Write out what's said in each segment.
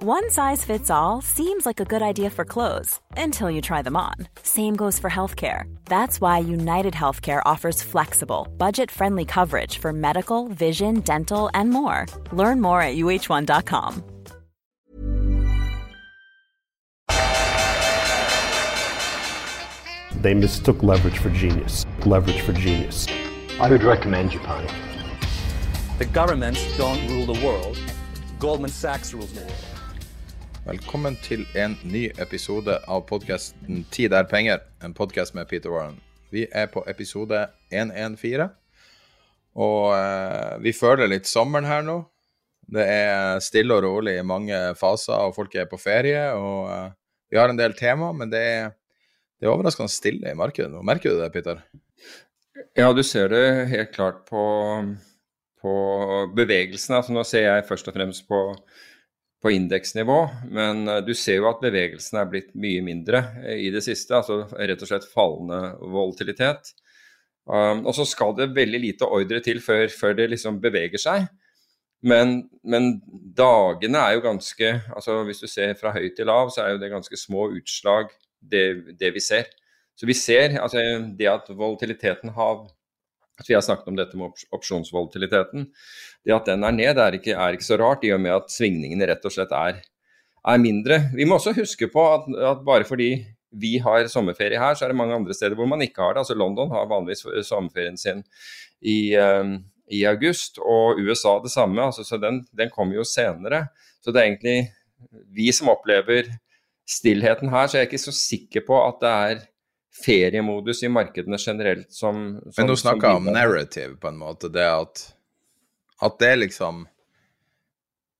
One size fits all seems like a good idea for clothes until you try them on. Same goes for healthcare. That's why United Healthcare offers flexible, budget friendly coverage for medical, vision, dental, and more. Learn more at uh1.com. They mistook leverage for genius. Leverage for genius. I would recommend you, Japan. The governments don't rule the world. Goldman Sachs rules the world. Velkommen til en ny episode av podkasten 'Tid er penger', en podkast med Peter Warren. Vi er på episode 114, og eh, vi føler litt sommeren her nå. Det er stille og rolig i mange faser, og folk er på ferie. og eh, Vi har en del tema, men det er, det er overraskende stille i markedet nå. Merker du det, Peter? Ja, du ser det helt klart på, på bevegelsene. Altså, nå ser jeg først og fremst på, på indeksnivå, men eh, du ser jo at bevegelsen er blitt mye mindre eh, i det siste. Altså rett og slett fallende volatilitet. Um, og så skal det veldig lite ordre til før, før det liksom beveger seg. Men, men, dagene er jo ganske altså Hvis du ser fra høy til lav, så er jo det ganske små utslag, det, det vi ser. Så vi ser altså det at volatiliteten har altså Vi har snakket om dette med opsjonsvolatiliteten. Det at den er ned, er ikke, er ikke så rart, i og med at svingningene rett og slett er, er mindre. Vi må også huske på at, at, bare fordi vi har sommerferie her, så er det mange andre steder hvor man ikke har det. Altså London har vanligvis sommerferien sin i, um, i august, og USA det samme. Altså, så den, den kommer jo senere. Så det er egentlig vi som opplever stillheten her, så jeg er ikke så sikker på at det er feriemodus i markedene generelt som, som Men nå snakker om narrative, på en måte. Det at, at det liksom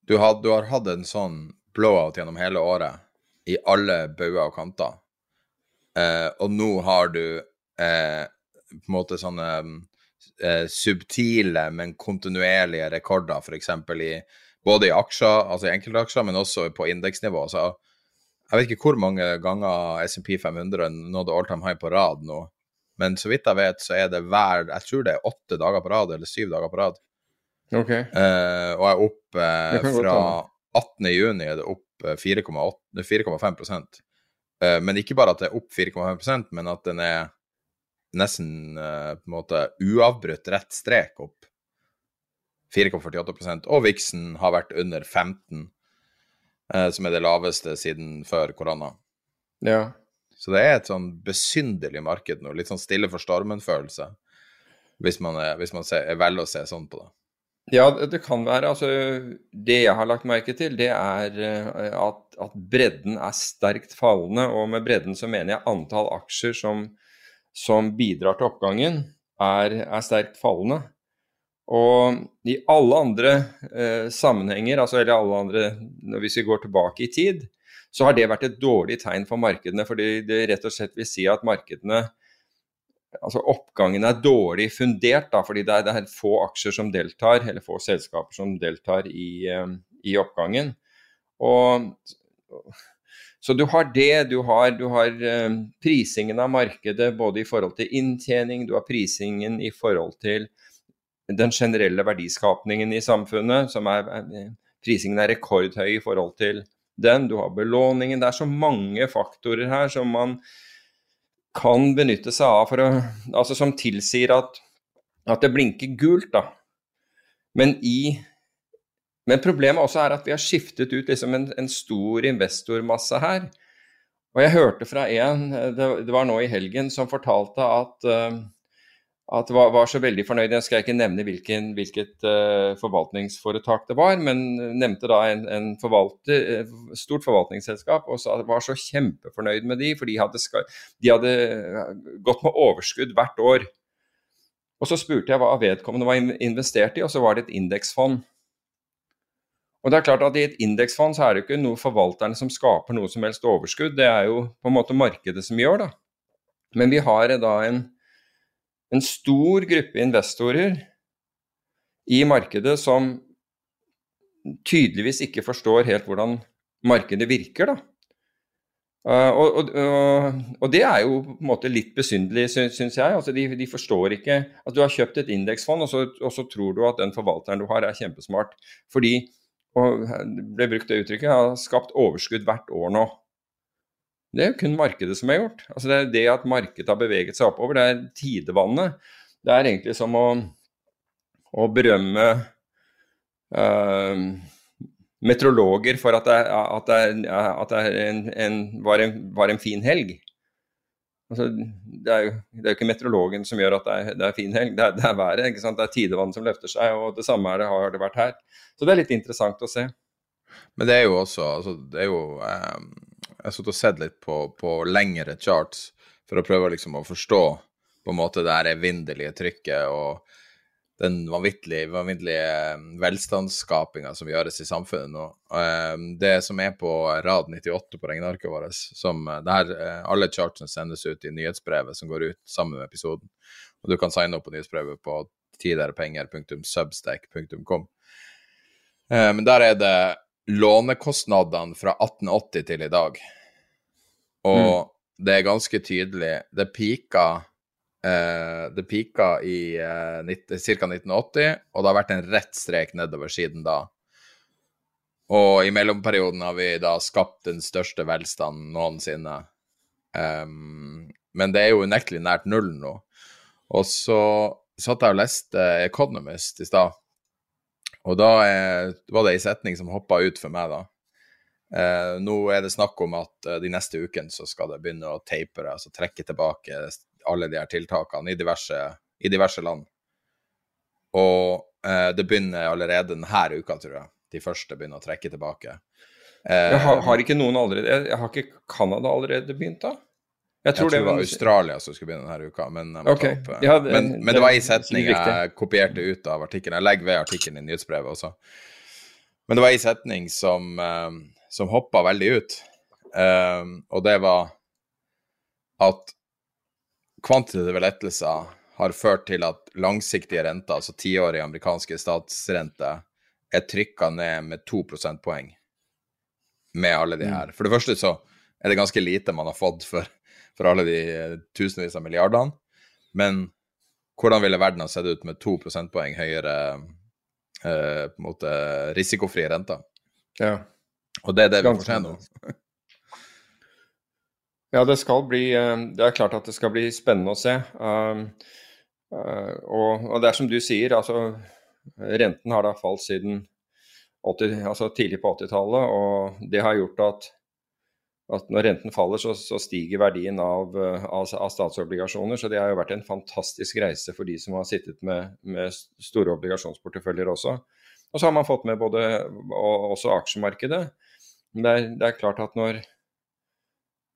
du har, du har hatt en sånn blowout gjennom hele året i alle bauger og kanter. Eh, og nå har du eh, på en måte sånne eh, subtile, men kontinuerlige rekorder, f.eks. i både i aksjer, altså i enkeltaksjer, men også på indeksnivå. Så jeg vet ikke hvor mange ganger SMP 500 nådde all time high på rad nå, men så vidt jeg vet, så er det hver Jeg tror det er åtte dager på rad, eller syv dager på rad. Ok. Eh, og er opp eh, fra 18. juni er det opp 4,5 eh, Men ikke bare at det er opp 4,5% men at den er nesten eh, på en måte uavbrutt rett strek opp 4,48 Og Vixen har vært under 15 eh, som er det laveste siden før korona. Ja. Så det er et sånn besynderlig marked nå, litt sånn stille for stormen-følelse, hvis man, er, hvis man ser, er vel å se sånn på det. Ja, det kan være. Altså, det jeg har lagt merke til, det er eh, at, at, bredden er sterkt fallende. Og med bredden så mener jeg antall aksjer som, som bidrar til oppgangen, er, er sterkt fallende. Og i alle andre eh, sammenhenger, altså eller alle andre hvis vi går tilbake i tid, så har det vært et dårlig tegn for markedene. Fordi det rett og slett vil si at markedene Altså oppgangen er dårlig fundert, da, fordi det er, det er, få aksjer som deltar, eller få selskaper som deltar i, eh, i oppgangen. Og så du har det, du har, du har eh, prisingen av markedet både i forhold til inntjening, du har prisingen i forhold til den generelle verdiskapningen i samfunnet, som er Prisingen er rekordhøy i forhold til den. Du har belåningen. Det er så mange faktorer her som man kan benytte seg av for å, altså som tilsier at, at det blinker gult. da. Men, i, men problemet også er at vi har skiftet ut liksom en, en, stor investormasse her. Og jeg hørte fra en, det, det var nå i helgen, som fortalte at uh, at var, var, så veldig fornøyd. Jeg skal ikke nevne hvilken, hvilket uh, forvaltningsforetak det var, men nevnte da en, en forvalter, uh, stort forvaltningsselskap og sa var så kjempefornøyd med de, for de hadde, skal, de hadde gått med overskudd hvert år. Og så spurte jeg hva vedkommende var investert i, og så var det et indeksfond. Og det er klart at I et indeksfond så er det ikke noe forvalterne som skaper noe som helst overskudd, det er jo på en måte markedet som gjør det. Men vi har da en, en stor gruppe investorer i markedet som tydeligvis ikke forstår helt hvordan markedet virker. Uh, og, og, og, det er jo på en måte litt besynderlig, syns jeg. Altså de, de, forstår ikke at du har kjøpt et indeksfond, og, og, så tror du at den forvalteren du har, er kjempesmart. Fordi, og det ble brukt det uttrykket, har skapt overskudd hvert år nå. Det er jo kun markedet som har gjort. Altså Det er det at markedet har beveget seg oppover. Det er tidevannet. Det er egentlig som å, å berømme uh, meteorologer for at det, at det, at det en, en, var, en, var, en, fin helg. Altså, det, er jo, det er ikke meteorologen som gjør at det er, det er fin helg, det er, er været. ikke sant? Det er tidevann som løfter seg, og det samme det, har det vært her. Så det er litt interessant å se. Men det er jo også altså, det er jo, eh, Jeg har sittet og sett litt på, på, lengre charts for å prøve liksom å forstå på en måte det her evinnelige trykket og den vanvittige, vanvittige eh, velstandsskapinga som gjøres i samfunnet nå. Eh, det som er på rad 98 på regnearket vårt, som eh, det her, alle chartene sendes ut i nyhetsbrevet som går ut sammen med episoden. Og du kan signe opp på nyhetsbrevet på tiderepenger.substack.com. Men der er det lånekostnadene fra 1880 til i dag. Og mm. det er ganske tydelig. Det pika Uh, det pika i uh, ca. 1980, og det har vært en rett strek nedover siden da. Og i mellomperioden har vi da skapt den største velstanden noensinne. Um, men det er jo unektelig nært null nå. Og så satt jeg og leste Economist i stad, og da er, var det ei setning som hoppa ut for meg, da. Eh, nå er det snakk om at eh, de neste ukene så skal det begynne å tapere, altså trekke tilbake alle de her tiltakene i diverse, i diverse land. Og eh, det begynner allerede denne uka, tror jeg. De første begynner å trekke tilbake. Eh, har, har, ikke noen allerede Jeg Har ikke Canada allerede begynt, da? Jeg tror, jeg tror det, var Australia som skulle begynne denne uka, men, okay. opp, ja, det, men, men det, var ei setning jeg kopierte ut av artikkelen. Jeg legger ved artikkelen i nyhetsbrevet også. Men det var ei setning som, um, som hoppa veldig ut, um, og det var at kvantitative lettelser har ført til at langsiktige renter, altså tiårige amerikanske statsrenter, er trykka ned med to prosentpoeng med alle de her. Mm. For det første så er det ganske lite man har fått for, for alle de tusenvis av milliardene. Men hvordan ville verden ha sett ut med to prosentpoeng høyere eh, på en måte risikofrie renter? Ja. Og det er det vi får se nå. Ja, det skal bli eh, Det er klart at det skal bli spennende å se. Um, uh, og, og, det er som du sier, altså renten har da falt siden 80, altså tidlig på 80-tallet, og det har gjort at, at når renten faller, så, så stiger verdien av, av, av, statsobligasjoner. Så det har jo vært en fantastisk reise for de som har sittet med, med store obligasjonsporteføljer også. Og så har man fått med både og, også aksjemarkedet. Men det er, det er klart at når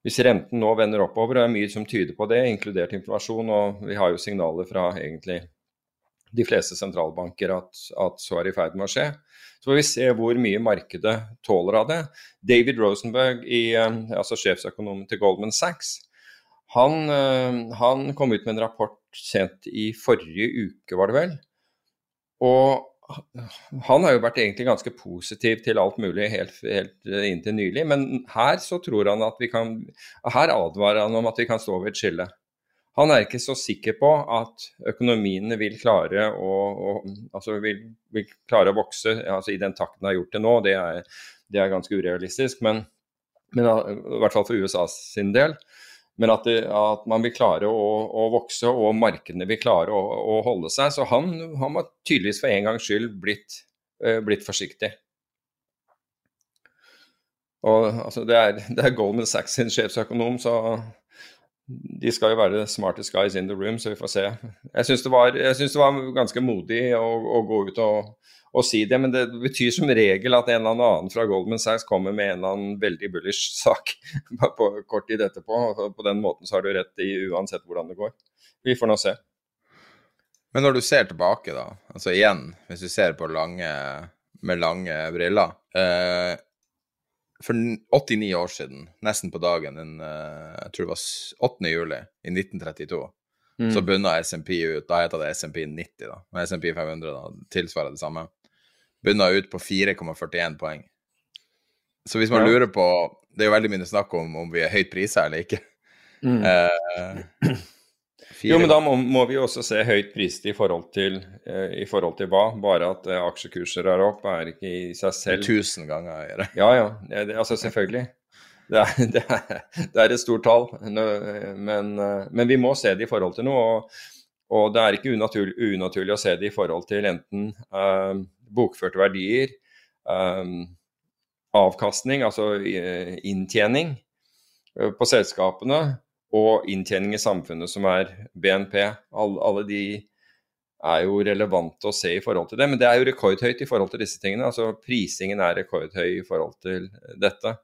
hvis renten nå vender oppover, og det er mye som tyder på det, inkludert inflasjon, og vi har jo signaler fra egentlig de fleste sentralbanker at, at så er i ferd med å skje, så får vi se hvor mye markedet tåler av det. David Rosenberg, i, eh, altså sjefsøkonomen til Goldman Sachs, han, eh, han kom ut med en rapport sent i forrige uke, var det vel. Og han har jo vært egentlig ganske positiv til alt mulig helt, helt eh, inntil nylig, men her så tror han at vi kan Her advarer han om at vi kan stå ved et skille. Han er ikke så sikker på at økonomiene vil klare å, å altså vil, vil, klare å vokse altså i den takten de har gjort det nå. Det er, det er ganske urealistisk, men, men, i hvert fall for USA sin del. Men at, det, at, man vil klare å, å, vokse, og markedene vil klare å, å holde seg. Så han, han var tydeligvis for en gangs skyld blitt, uh, blitt forsiktig. Og altså, det, er, det er Goldman Sachs sin sjefsøkonom, så de skal jo være the smartest guys in the room, så vi får se. Jeg syns det, det, var ganske modig å, å gå ut og, og, si det, men det betyr som regel at en eller annen fra Goldman Sachs kommer med en eller annen veldig bullish sak på kort tid etterpå. og På den måten så har du rett i uansett hvordan det går. Vi får nå se. Men når du ser tilbake, da, altså igjen, hvis du ser på lange med lange briller. Eh, for 89 år siden, nesten på dagen, den, eh, jeg tror det var 8. juli i 1932, mm. så bunna SMP ut. Da heter det SMP 90, da. Og SMP 500 da, tilsvarer det samme. Bunna ut på 4,41 poeng. Så hvis man ja. lurer på Det er jo veldig mye snakk om om vi er høyt prisa eller ikke. Mm. Eh, jo, men da må, må, vi også se høyt priset i eh, i forhold til hva? Bare at eh, aksjekurser er opp, er ikke i seg selv Tusen ganger høyere. Ja, ja. Det, altså, selvfølgelig. Det er, det, er, det er, et stort tall. Men, eh, men, vi må se det i forhold til noe. Og, og det er ikke unaturlig, unaturlig, å se det i forhold til enten eh, bokførte verdier, um, avkastning, altså inntjening på selskapene, og inntjening i samfunnet, som er BNP. Alle, alle, de er jo relevante å se i forhold til det. Men det er jo rekordhøyt i forhold til disse tingene. Altså Prisingen er rekordhøy i forhold til dette.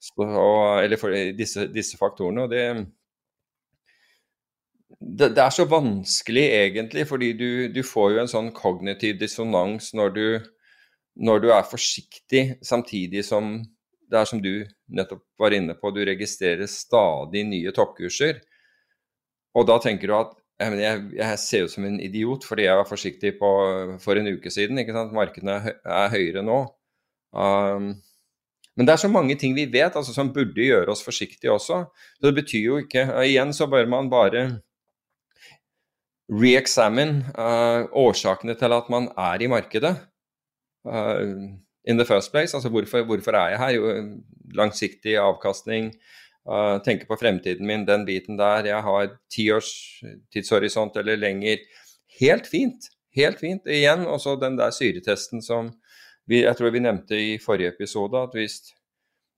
Så, og, eller for disse, disse, faktorene. og det, det, det, er så vanskelig egentlig, fordi du, du, får jo en sånn kognitiv dissonans når du, når du er forsiktig, samtidig som det er som du nettopp var inne på, du registrerer stadig nye toppkurser. Og da tenker du at jeg, jeg ser ut som en idiot fordi jeg var forsiktig på, for en uke siden. ikke sant? Markedene er, er høyere nå. Um, men det er så mange ting vi vet altså, som burde gjøre oss forsiktige også. Så det betyr jo ikke Igjen så bør man bare re-examine uh, årsakene til at man er i markedet. Uh, in the first place. Altså hvorfor, hvorfor er jeg her? Jo, langsiktig avkastning, uh, tenke på fremtiden min, den biten der. Jeg har ti års tidshorisont eller lenger. Helt fint. Helt fint. Igjen også den der syretesten som vi, jeg tror vi nevnte i forrige episode. at hvis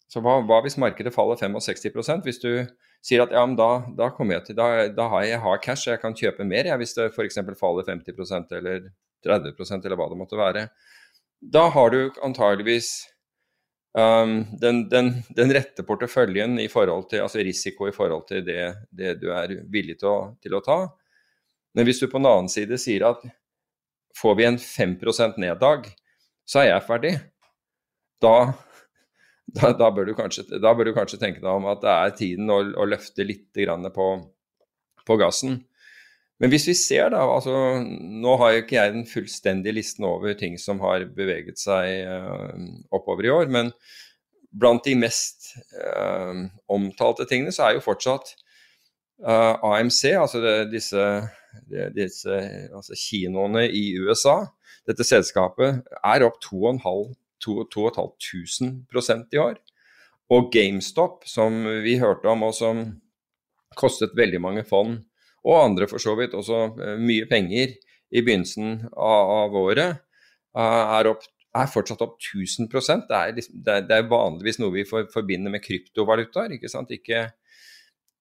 så hva, hva hvis markedet faller 65 Hvis du sier at ja, men da, da kommer jeg til, da, da har jeg har cash, jeg kan kjøpe mer jeg, hvis det f.eks. faller 50% eller 30% eller hva det måtte være da har du antageligvis um, den, den, den, rette porteføljen i forhold til, altså risiko i forhold til det, det du er villig til å, til å, ta. Men hvis du på den annen side sier at får vi en 5% neddag, så er jeg ferdig. Da, da, da, bør kanskje, da, bør du kanskje, tenke deg om at det er tiden å, å løfte litt på, på gassen. Men hvis vi ser da, altså Nå har jo ikke jeg den fullstendige listen over ting som har beveget seg uh, oppover i år, men blant de mest uh, omtalte tingene så er jo fortsatt uh, eh, AMC, altså det, disse, det, disse altså kinoene i USA, dette selskapet, er opp 2500% i år. Og GameStop, som vi hørte om, og som kostet veldig mange fond og andre for så vidt også eh, mye penger i begynnelsen av, av året, eh, er, opp, er, fortsatt opp 1000 det er, liksom, det, er, det er, vanligvis noe vi for, forbinder med kryptovalutaer, ikke sant? Ikke,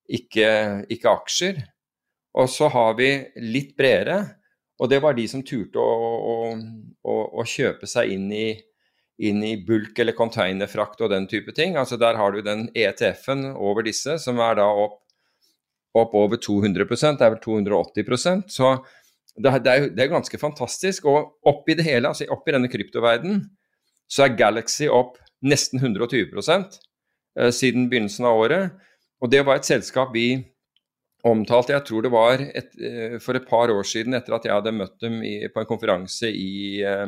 ikke, ikke, aksjer. Og så har vi litt bredere, og det var de som turte å, å, å, å kjøpe seg inn i, inn i bulk- eller containerfrakt og den type ting. Altså Der har du den ETF-en over disse, som er da opp opp over 200 det er vel 280% Så det er, det er, det er ganske fantastisk. Og oppi det hele, altså oppi denne kryptoverdenen, så er Galaxy opp nesten 120 eh, siden begynnelsen av året. Og det var et selskap vi omtalte, jeg tror det var et, eh, for et par år siden, etter at jeg hadde møtt dem i, på en konferanse i eh,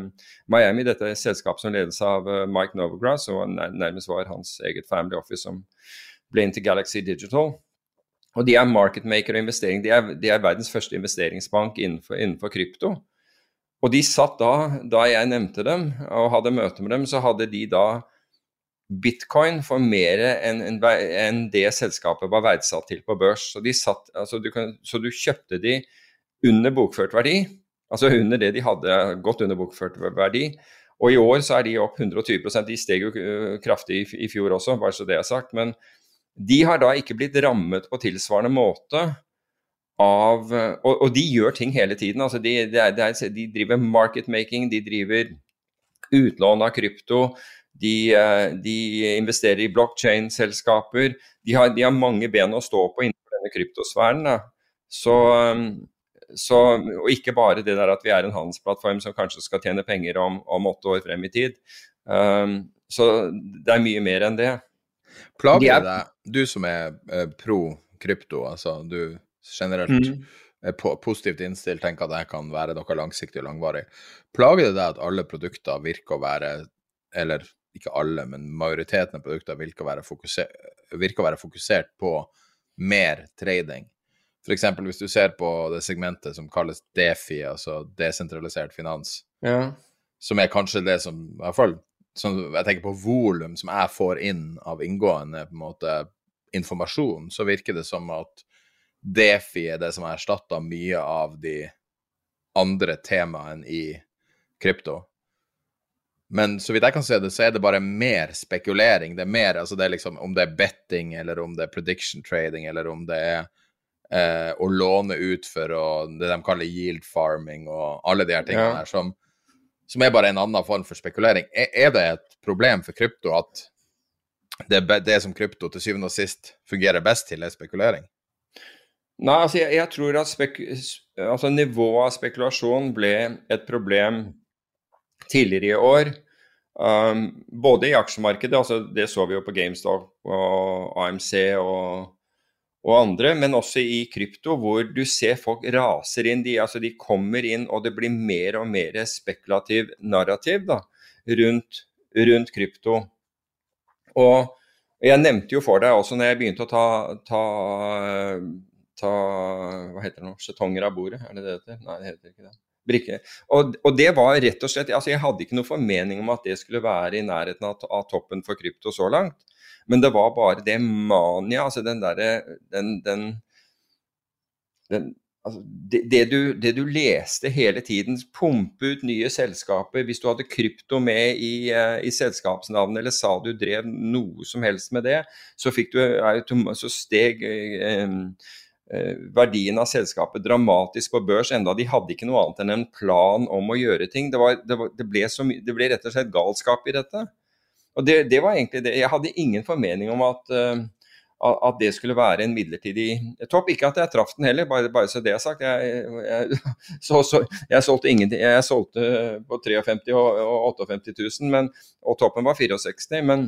Miami. Dette er et selskap som ledes av uh, Mike Novograss, og nærmest var hans eget family office som ble inn til Galaxy Digital. Og de er marketmaker og investering. De er, de er verdens første investeringsbank innenfor, innenfor, krypto. Og de satt da, da jeg nevnte dem og hadde møte med dem, så hadde de da bitcoin for mer enn en, en det selskapet var verdsatt til på børs. Så, satt, altså du, kan, så du kjøpte de under bokført verdi, altså under det de hadde gått under bokført verdi. Og i år så er de opp 120 De steg jo øh, kraftig i, i fjor også, bare så det er sagt. men de har da ikke blitt rammet på tilsvarende måte av Og, og de gjør ting hele tiden. Altså de, de, de, de, driver marketmaking, de driver utlån av krypto. De, eh, de investerer i blockchain-selskaper. De, de, har mange ben å stå på innenfor denne kryptosfæren. Så, så, og ikke bare det der at vi er en handelsplattform som kanskje skal tjene penger om, om åtte år frem i tid. Um, så det er mye mer enn det. Plager det deg, du som er uh, pro krypto, altså du generelt mm. er po positivt innstilt, tenker at det kan være noe langsiktig og langvarig. Plager det deg at alle produkter virker å være, eller ikke alle, men majoriteten av produkter virker å være, fokuser, virker å være fokusert på mer trading? F.eks. hvis du ser på det segmentet som kalles DeFi, altså desentralisert finans, ja. som er kanskje det som i hvert fall sånn, Jeg tenker på volum som jeg får inn av inngående på en måte informasjon, så virker det som at Defi er det som har erstatta mye av de andre temaene i krypto. Men så vidt jeg kan se det, så er det bare mer spekulering. Det er mer altså det er liksom om det er betting, eller om det er prediction trading, eller om det er eh, å låne ut for å, det de kaller yield farming, og alle de her tingene ja. der som, som, er bare en annen form for spekulering. Er, det et problem for krypto at det, det som krypto til syvende og sist fungerer best til, er spekulering? Nei, altså jeg, jeg tror at altså nivået av spekulasjon ble et problem tidligere i år. Um, både i aksjemarkedet, altså det så vi jo på GameStop og AMC og, og, andre, men også i krypto, hvor du ser folk raser inn. De, altså de kommer inn, og det blir mer og mer spekulativ narrativ da, rundt, rundt krypto. Og jeg nevnte jo for deg også når jeg begynte å ta, ta, ta hva heter det nå, skjetonger av bordet, er det det heter? Nei, det heter ikke det. Brikke. Og, og, det var rett og slett altså Jeg hadde ikke noe formening om at det skulle være i nærheten av, av toppen for krypto så langt. Men det var bare det mania, altså den derre den, den, den altså det, det, du, det, du, leste hele tiden, pumpe ut nye selskaper. Hvis du hadde krypto med i, uh, i selskapsnavnet eller sa du drev noe som helst med det, så, du, så steg uh, uh, verdien av selskapet dramatisk på børs, enda de hadde ikke noe annet enn en plan om å gjøre ting. Det, var, var, ble, så, det ble, rett og slett galskap i dette. Og det, var egentlig det. Jeg hadde ingen formening om at at det skulle være en midlertidig topp. Ikke at jeg traff den heller, bare, bare, så det er sagt. Jeg, jeg, så, så, jeg solgte ingenting. Jeg solgte på 53 og, og 58 000, men, og toppen var 64. Men,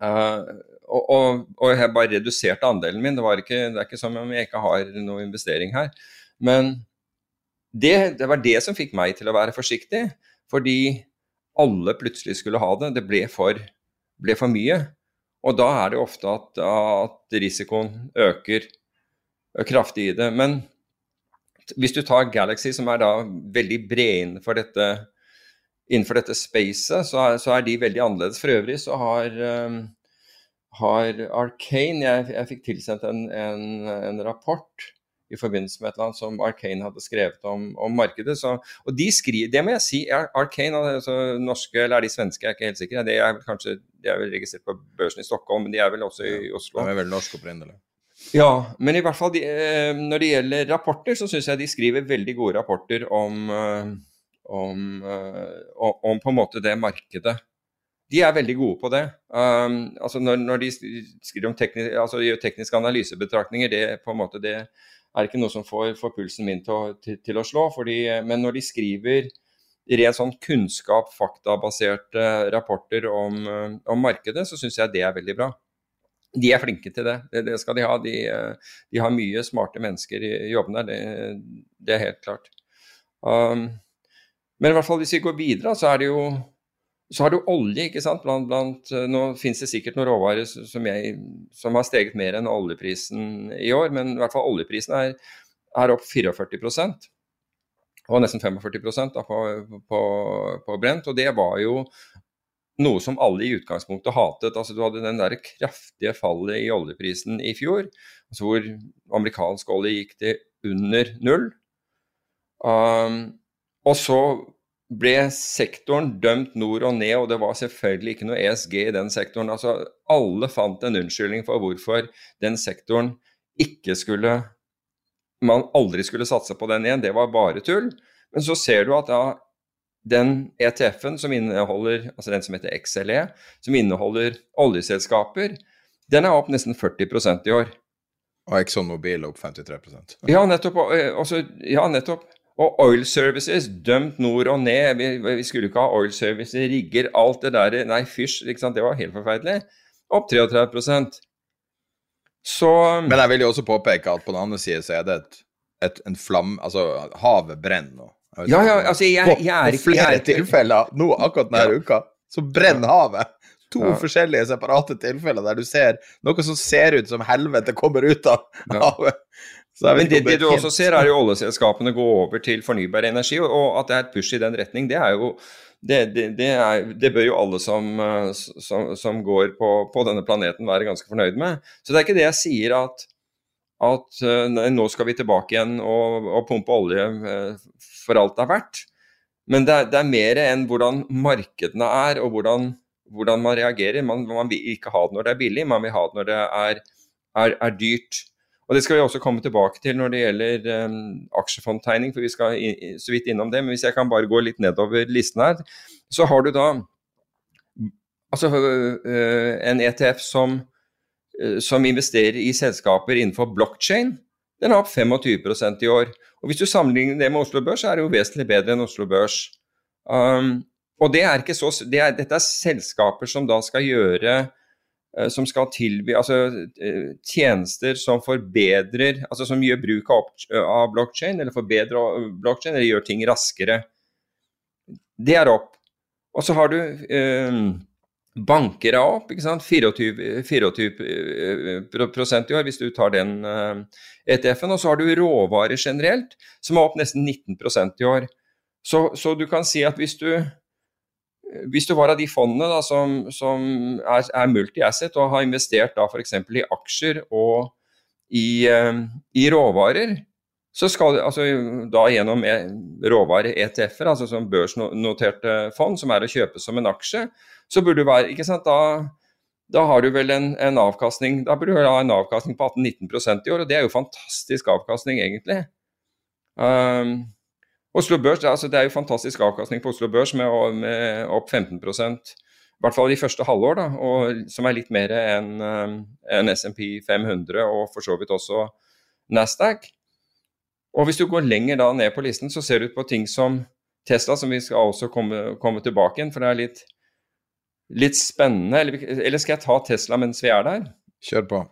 uh, og, og, og, jeg bare reduserte andelen min. Det, ikke, det, er ikke som om jeg ikke har noe investering her. Men det, det var det som fikk meg til å være forsiktig, fordi alle plutselig skulle ha det. Det ble for, ble for mye. Og da er det ofte at, at risikoen øker kraftig i det. Men hvis du tar Galaxy, som er da veldig bred innenfor dette, innenfor dette spacet, så er, så er, de veldig annerledes. For øvrig så har, um, har Arcane jeg, jeg, fikk tilsendt en, en, en rapport i forbindelse med et eller annet som Arcane hadde skrevet om, om markedet. Så, og de skriver, Det må jeg si, Arcane, altså norske eller er de svenske, jeg er ikke helt sikker. Det er vel kanskje, de er vel registrert på børsen i Stockholm, men de er vel også i Oslo. De er vel norske opprinnelig. Ja, men i hvert fall de, eh, når det gjelder rapporter, så syns jeg de skriver veldig gode rapporter om, eh, om, eh, om, på en måte det markedet. De er veldig gode på det. Um, altså når, når, de skriver om teknisk, altså gjør tekniske analysebetraktninger, det på en måte det er ikke noe som får, får pulsen min til å, til, til å slå. Fordi, men når de skriver rent sånn kunnskap, faktabaserte rapporter om, om markedet, så syns jeg det er veldig bra. De er flinke til det. Det, det skal de ha. De, de, har mye smarte mennesker i jobben der, det, det, er helt klart. Um, men i hvert fall hvis vi går videre, så er det jo så har du olje, ikke sant. Blant, blant, eh, nå finnes det sikkert noen råvarer som, jeg, som, har steget mer enn oljeprisen i år, men i hvert fall oljeprisen er, er opp 44% og nesten 45 da, på, på, på, Brent. Og det var jo noe som alle i utgangspunktet hatet. Altså Du hadde den der kraftige fallet i oljeprisen i fjor, altså hvor amerikansk olje gikk til under null. Um, og så ble sektoren dømt nord og ned, og det var selvfølgelig ikke noe ESG i den sektoren. Altså, alle fant en unnskyldning for hvorfor den sektoren ikke skulle Man aldri skulle satse på den igjen. Det var bare tull. Men så ser du at da den ETF-en som inneholder, altså den som heter XLE, som inneholder oljeselskaper, den er opp nesten 40% i år. Og ExxonMobil er opp 53% Ja, nettopp. Og, eh, også, ja, nettopp. Og Oil Services dømt nord og ned. Vi, vi skulle ikke ha Oil Services, rigger, alt det der. Nei, fysj. Det var helt forferdelig. Opp 33 Så Men jeg vil jo også påpeke at på den andre siden så er det et, et, en flamme Altså, havet brenner nå. Ja, ja, altså, jeg, jeg, jeg er på flere er ikke- tilfeller nå akkurat denne uka, så brenner havet. To Ja. forskjellige separate tilfeller der du ser noe som ser ut som helvete kommer ut av havet. Vet Men det, det du også ser, er jo oljeselskapene gå over til fornybar energi, og, at det er et push i den retning, det er jo det, det, det, er, det bør jo alle som, eh, som, som går på, på denne planeten være ganske fornøyd med. Så det er ikke det jeg sier at, at eh, nei, nå skal vi tilbake igjen og, og pumpe olje eh, for alt det er verdt. Men det er, det er mer enn hvordan markedene er, og hvordan, hvordan man reagerer. Man, man vil ikke ha det når det er billig, man vil ha det når det er, er dyrt. Og Det skal vi også komme tilbake til når det gjelder um, aksjefondtegning, for vi skal i, så vidt innom det. Men hvis jeg kan bare gå litt nedover listen her, så har du da altså, øh, en ETF som, øh, som investerer i selskaper innenfor blockchain. Den er opp 25% i år. Og Hvis du sammenligner det med Oslo Børs, så er det jo vesentlig bedre enn Oslo Børs. Um, og det er så, det er, Dette er selskaper som da skal gjøre eh, som skal tilby altså, eh, tjenester som forbedrer altså Som gjør bruk av, av blockchain, eller forbedrer blockchain, eller gjør ting raskere. Det er opp. Og så har du eh, banker er opp, ikke sant? 24, 24 eh, prosent i år, hvis du tar den eh, ETF-en. Og så har du råvarer generelt, som er opp nesten 19% i år. Så, så du kan si at hvis du hvis du var av de fondene da, som, som er, er multi-asset og har investert da f.eks. i aksjer og i, eh, i råvarer, så skal altså, da gjennom e- råvare-ETF-er, altså som børsnoterte fond, som er å kjøpe som en aksje, så burde du være ikke sant, da, da har du vel en, en avkastning da burde du ha en avkastning på 18-19% i år, og det er jo fantastisk avkastning, egentlig. Um, Oslo Børs, det er, altså, det er jo fantastisk avkastning på Oslo Børs med, med opp 15% i hvert fall i første halvår, da, og, som er litt mer enn en SMP 500 og for så vidt også Nasdaq. Og hvis du går lenger da ned på listen, så ser du på ting som Tesla, som vi skal også komme, komme tilbake igjen, for det er litt, litt spennende. Eller, eller skal jeg ta Tesla mens vi er der? Kjør på.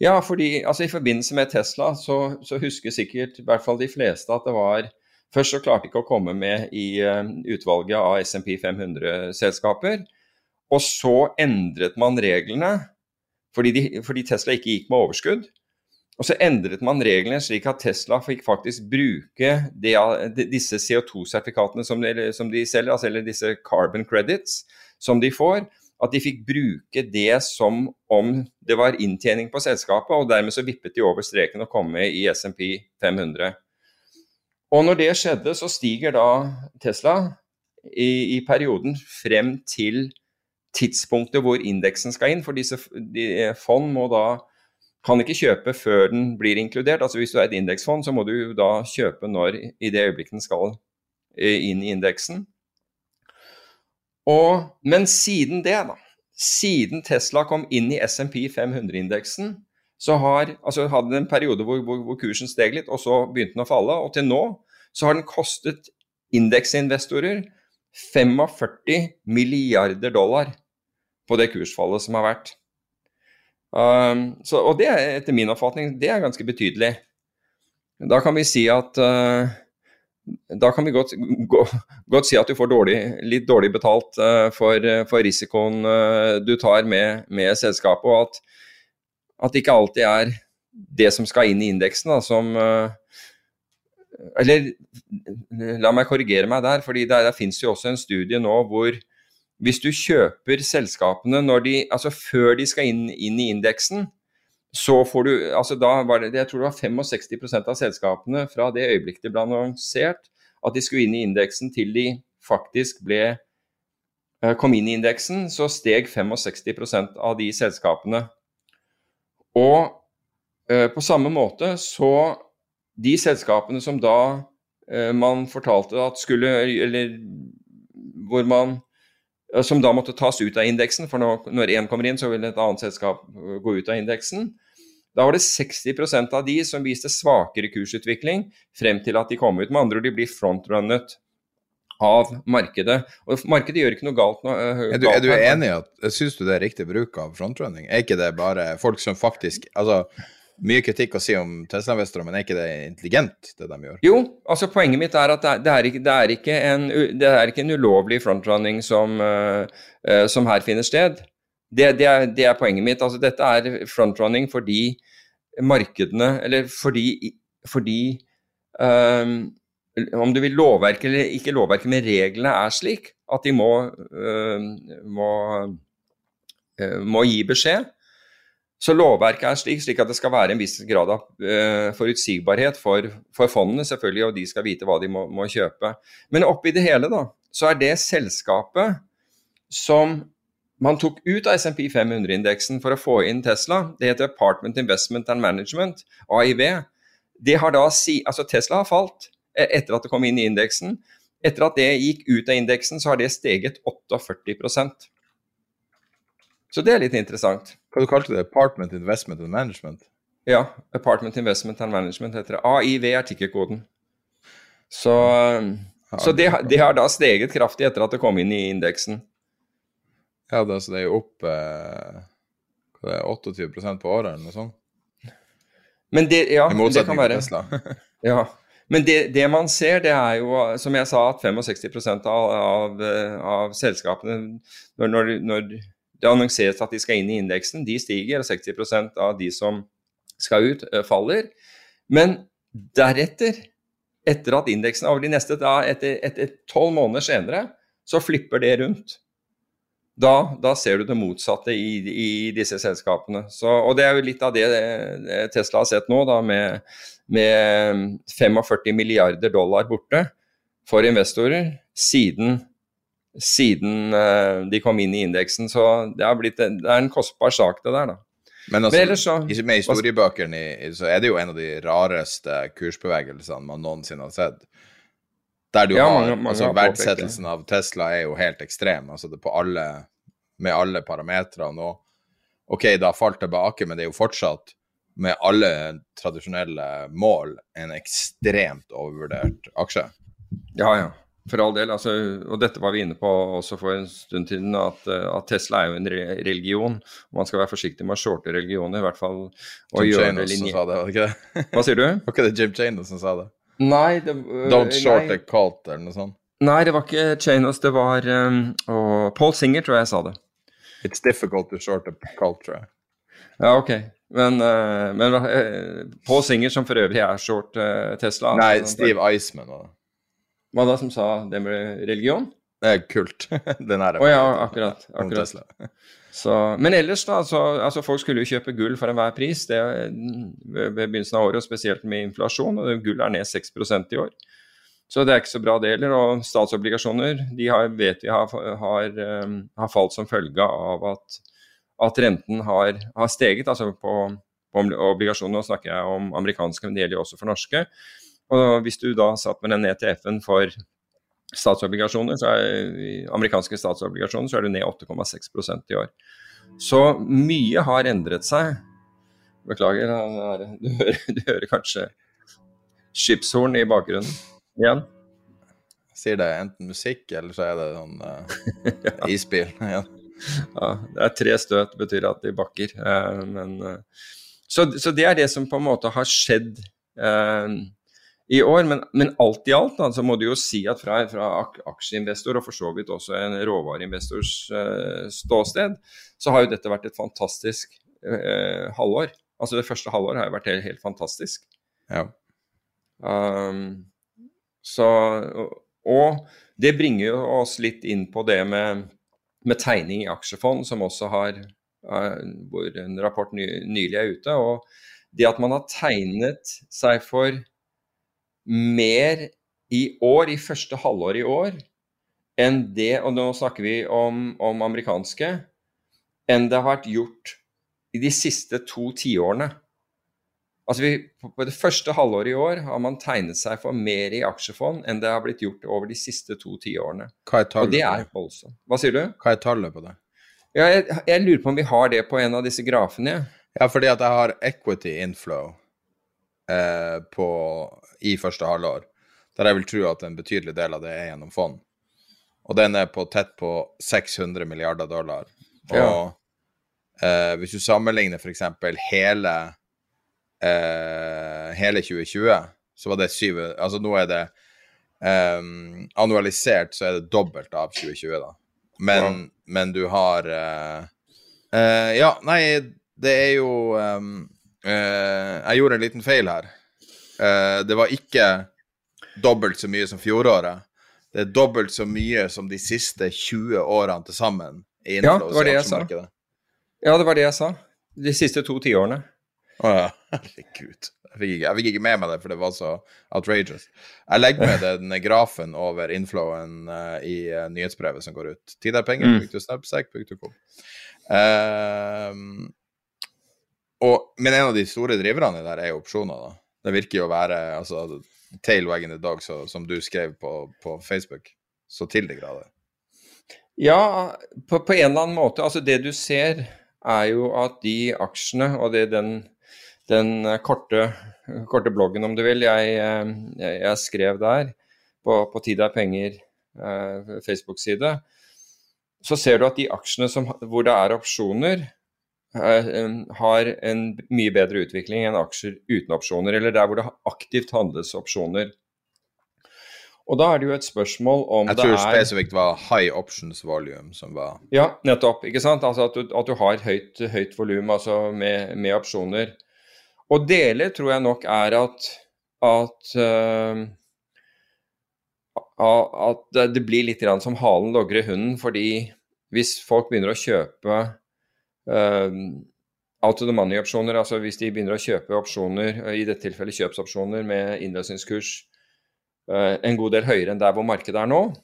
Ja, fordi altså, i forbindelse med Tesla så, så husker sikkert i hvert fall de fleste at det var Først så klarte de ikke å komme med i eh, utvalget av SMP 500-selskaper. Og så endret man reglene fordi, de, fordi Tesla ikke gikk med overskudd. Og så endret man reglene slik at Tesla fikk faktisk bruke de, de- disse CO2-sertifikatene som, som de selger, altså, eller disse carbon credits som de får, at de fikk bruke det som om det var inntjening på selskapet, og dermed så vippet de over streken og kom med i SMP 500. Og når det skjedde, så stiger da Tesla i, i perioden frem til tidspunktet hvor indeksen skal inn, for disse de, fond må da kan ikke kjøpe før den blir inkludert. Altså Hvis du er et indeksfond, så må du da kjøpe når i det øyeblikket den skal eh, inn i indeksen. Men siden det, da, siden Tesla kom inn i SMP 500-indeksen, så har altså hadde den en periode hvor, hvor, hvor kursen steg litt, og så begynte den å falle. Og til nå så har den kostet indeksinvestorer 45 milliarder dollar på det kursfallet som har vært. Um, så, og det er etter min oppfatning det er ganske betydelig. Da kan vi si at uh, da kan vi godt, gå, godt si at du får dårlig, litt dårlig betalt uh, for, for risikoen uh, du tar med, med selskapet, og at, at det ikke alltid er det som skal inn i indeksen, da, som uh, Eller la meg korrigere meg der, fordi der, det fins jo også en studie nå hvor hvis du kjøper selskapene de, altså før de skal inn, inn i indeksen, så får du altså da var det, Jeg tror det var 65% av selskapene fra det øyeblikket det ble annonsert at de skulle inn i indeksen til de faktisk ble eh, kom inn i indeksen, så steg 65% av de selskapene. Og eh, på samme måte så De selskapene som da eh, man fortalte at skulle Eller hvor man eh, Som da måtte tas ut av indeksen, for når, når én kommer inn, så vil et annet selskap eh, gå ut av indeksen. Da var det 60% av de som viste svakere kursutvikling frem til at de kom ut. Med andre ord, de blir frontrunnet av markedet. Og markedet gjør ikke noe galt Noe, øh, Er du, er du enig i at Syns du det er riktig bruk av frontrunning? Er ikke det bare folk som faktisk Altså, mye kritikk å si om Tesla-investorer, men er ikke det intelligent, det de gjør? Jo, altså poenget mitt er at det er, det ikke, det er, ikke, en, det er ikke en ulovlig frontrunning som, øh, som her finner sted. Det, det, er, det er poenget mitt. Altså dette er frontrunning fordi markedene Eller fordi, fordi øhm, Om du vil lovverket eller ikke lovverket, men reglene er slik at de må, øh, må, øh, må gi beskjed. Så lovverket er slik, slik at det skal være en viss grad av øh, forutsigbarhet for, for fondene, selvfølgelig, og de skal vite hva de må, må kjøpe. Men oppi det hele, da, så er det selskapet som man tok ut av SMP 500-indeksen for å få inn Tesla, det heter Apartment Investment and Management, AIV. Har si, altså Tesla har falt etter at det kom inn i indeksen. Etter at det gikk ut av indeksen, så har det steget 48% Så det er litt interessant. Hva du kalte det? Apartment Investment and Management? Ja, Apartment Investment and Management heter det. AIV er tikkerkoden. Så, så det, det har da steget kraftig etter at det kom inn i indeksen. Ja, det, altså, det er jo opp eh, er, 28% på året, eller noe sånt. Men det, ja, I det motsetning kan være. til Tesla. Ja. Men det, det man ser, det er jo, som jeg sa, at 65 av, av, av selskapene når, når, når det annonseres at de skal inn i indeksen, de stiger, og 60% av de som skal ut, eh, faller. Men deretter, etter at indeksen er over de neste, da etter tolv måneder senere, så flipper det rundt. Da, da ser du det motsatte i, i disse selskapene. Så, og det er jo litt av det eh, Tesla har sett nå, da, med, med 45 milliarder dollar borte for investorer siden, siden eh, de kom inn i indeksen. Så det, har blitt, det er en kostbar sak, det der, da. Men altså, Men så- med historiebøkene så er det jo en av de rareste kursbevegelsene man noensinne har sett. Der du Ja, har, mange- mange altså har. Verdsettelsen av Tesla er jo helt ekstrem, altså det på alle, med alle parametrene. Og OK, det har falt tilbake, men det er jo fortsatt, med alle tradisjonelle mål, en ekstremt overvurdert aksje. Ja, ja. For all del. Altså, og dette var vi inne på også for en stund siden, at, eh, at Tesla er jo en religion. og Man skal være forsiktig med å shorte religioner, i hvert fall. Og Jim gjøre Chanos som sa det, var det ikke det? Hva sier du? Var ikke det Jim Chanos som sa det? Nei, det, uh, Don't short nei, a cult, eller noe sånt. nei, det var ikke Chanos, det var um, Paul Singer, tror jeg sa det. It's difficult to short a cult, tror jeg. Ja, ok. Men, eh, men eh, Paul Singer, som for øvrig er short eh, Tesla Nei, altså, Steve Iceman var det. Hva da som sa det med religion? Det er kult. Den er er Å ja, akkurat. akkurat. Så, men ellers, da. Så, altså Folk skulle jo kjøpe gull for enhver pris det, ved, ved begynnelsen av året, spesielt med inflasjon. og Gull er ned 6% i år. Så det er ikke så bra, det heller. Og statsobligasjoner de har, vet vi har, har, har falt som følge av at, at renten har, har steget. Altså på, på obligasjoner, nå snakker jeg om amerikanske, men det gjelder jo også for norske. Og hvis du da satt med den ETF-en for statsobligasjoner, så er, amerikanske statsobligasjoner, så er du ned 8,6% i år. Så mye har endret seg. Beklager, er- du hører, du hører kanskje skipshorn i bakgrunnen igjen. Sier det enten musikk, eller så er det sånn uh, isbil. Ja. Det er tre støt, betyr at de bakker. Eh, men, eh, så, så det er det som på en måte har skjedd eh, i år. Men, men alt i alt da, så må du jo si at fra, fra aksjeinvestor, og for så vidt også en råvareinvestors eh, ståsted, så har jo dette vært et fantastisk eh, halvår. Altså det første halvåret har jo vært helt, helt fantastisk. Ja. Um, så, og, og det bringer jo oss litt inn på det med, med tegning i aksjefond, som også har uh, hvor en rapport ny, nylig er ute. Og det at man har tegnet seg for mer i år, i første halvår i år, enn det, og nå snakker vi om, om amerikanske, enn det har vært gjort i de siste to tiårene. Altså vi, på det første halvåret i år har man tegnet seg for mer i aksjefond enn det har blitt gjort over de siste to tiårene. Hva er Og det er voldsomt. Hva sier du? Hva er tallet på det? Ja, jeg, jeg lurer på om vi har det på en av disse grafene. Ja, fordi at jeg har equity inflow eh, på, i første halvår. Der jeg vil tro at en betydelig del av det er gjennom fond. Og den er på tett på 600 milliarder dollar. Og Ja. eh, hvis du sammenligner f.eks. hele eh, hele 2020, så var det syv Altså nå er det ehm, Annualisert så er det dobbelt av 2020, da. Men, Wow. men du har eh, eh, Ja, nei, det er jo ehm, eh, Jeg gjorde en liten feil her. Eh, det var ikke dobbelt så mye som fjoråret. Det er dobbelt så mye som de siste 20 årene til sammen. Ja, det var det jeg sa. Ja, det var det jeg sa. De siste to tiårene. Å ja, herregud. Jeg fikk, ikke, jeg fikk ikke med meg det, for det var så outrageous. Jeg legger med den grafen over inflowen uh, i uh, nyhetsbrevet som går ut. Tid er penger. Mm. punktum snapsack, punktum com. Ehm, og, men en av de store driverne der er jo opsjoner, da. Det virker jo å være altså, tail wagging the dog, så, som du skrev på, på Facebook. Så til de grader. Ja, på, på en eller annen måte. Altså det du ser, er jo at de aksjene, og det er den, den eh, korte, korte bloggen, om du vil, jeg, eh, jeg, jeg skrev der på, på Tid er penger eh, Facebook-side, så ser du at de aksjene som, hvor det er opsjoner, eh, har en mye bedre utvikling enn aksjer uten opsjoner, eller der hvor det aktivt handles opsjoner. Og da er det jo et spørsmål om det er Jeg tror spesifikt var high options volume som var ja, nettopp. ikke sant? Altså at du, at du har høyt, høyt volum altså med, med opsjoner. Og deler tror jeg nok er at at, eh, at det- blir litt som halen logrer hunden, fordi hvis folk begynner å kjøpe uh, out of the money-opsjoner, altså hvis de begynner å kjøpe opsjoner, eh, i dette tilfellet kjøpsopsjoner med innløsningskurs uh, en god del høyere enn der hvor markedet er nå,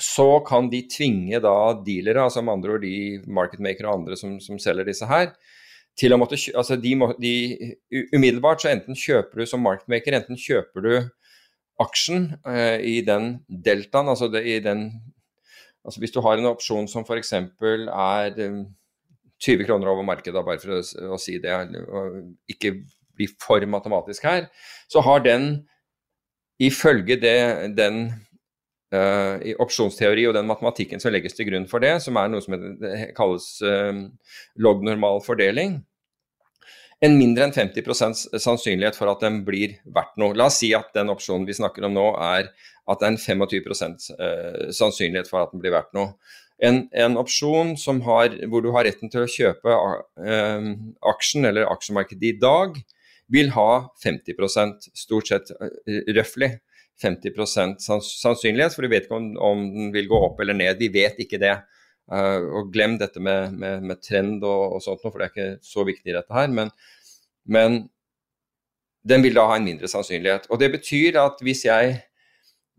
så kan de tvinge da dealere, altså med andre ord de marketmakere og andre som, som selger disse her, til å måtte altså de, de Umiddelbart så enten kjøper du som marketmaker, enten kjøper du aksjen eh, i den deltaen, altså det, i den Altså hvis du har en opsjon som f.eks. er eh, 20 kroner over markedet, bare for å, å si det, og ikke bli for matematisk her, så har den ifølge det, den uh, opsjonsteori og den matematikken som legges til grunn for det, som er noe som kalles uh, lognormal fordeling, en mindre enn 50% sannsynlighet for at den blir verdt noe. La oss si at den opsjonen vi snakker om nå, er at det er en 25 eh, sannsynlighet for at den blir verdt noe. En, en opsjon har, hvor du har retten til å kjøpe eh, aksjen eller aksjemarkedet i dag, vil ha 50% stort sett uh, røftlig 50 sans sannsynlighet, for du vet ikke om, om den vil gå opp eller ned. Vi vet ikke det. Eh, og glem dette med, med, med trend og, og sånt, for det er ikke så viktig i dette her. Men, men den vil da ha en mindre sannsynlighet. Og det betyr at hvis jeg,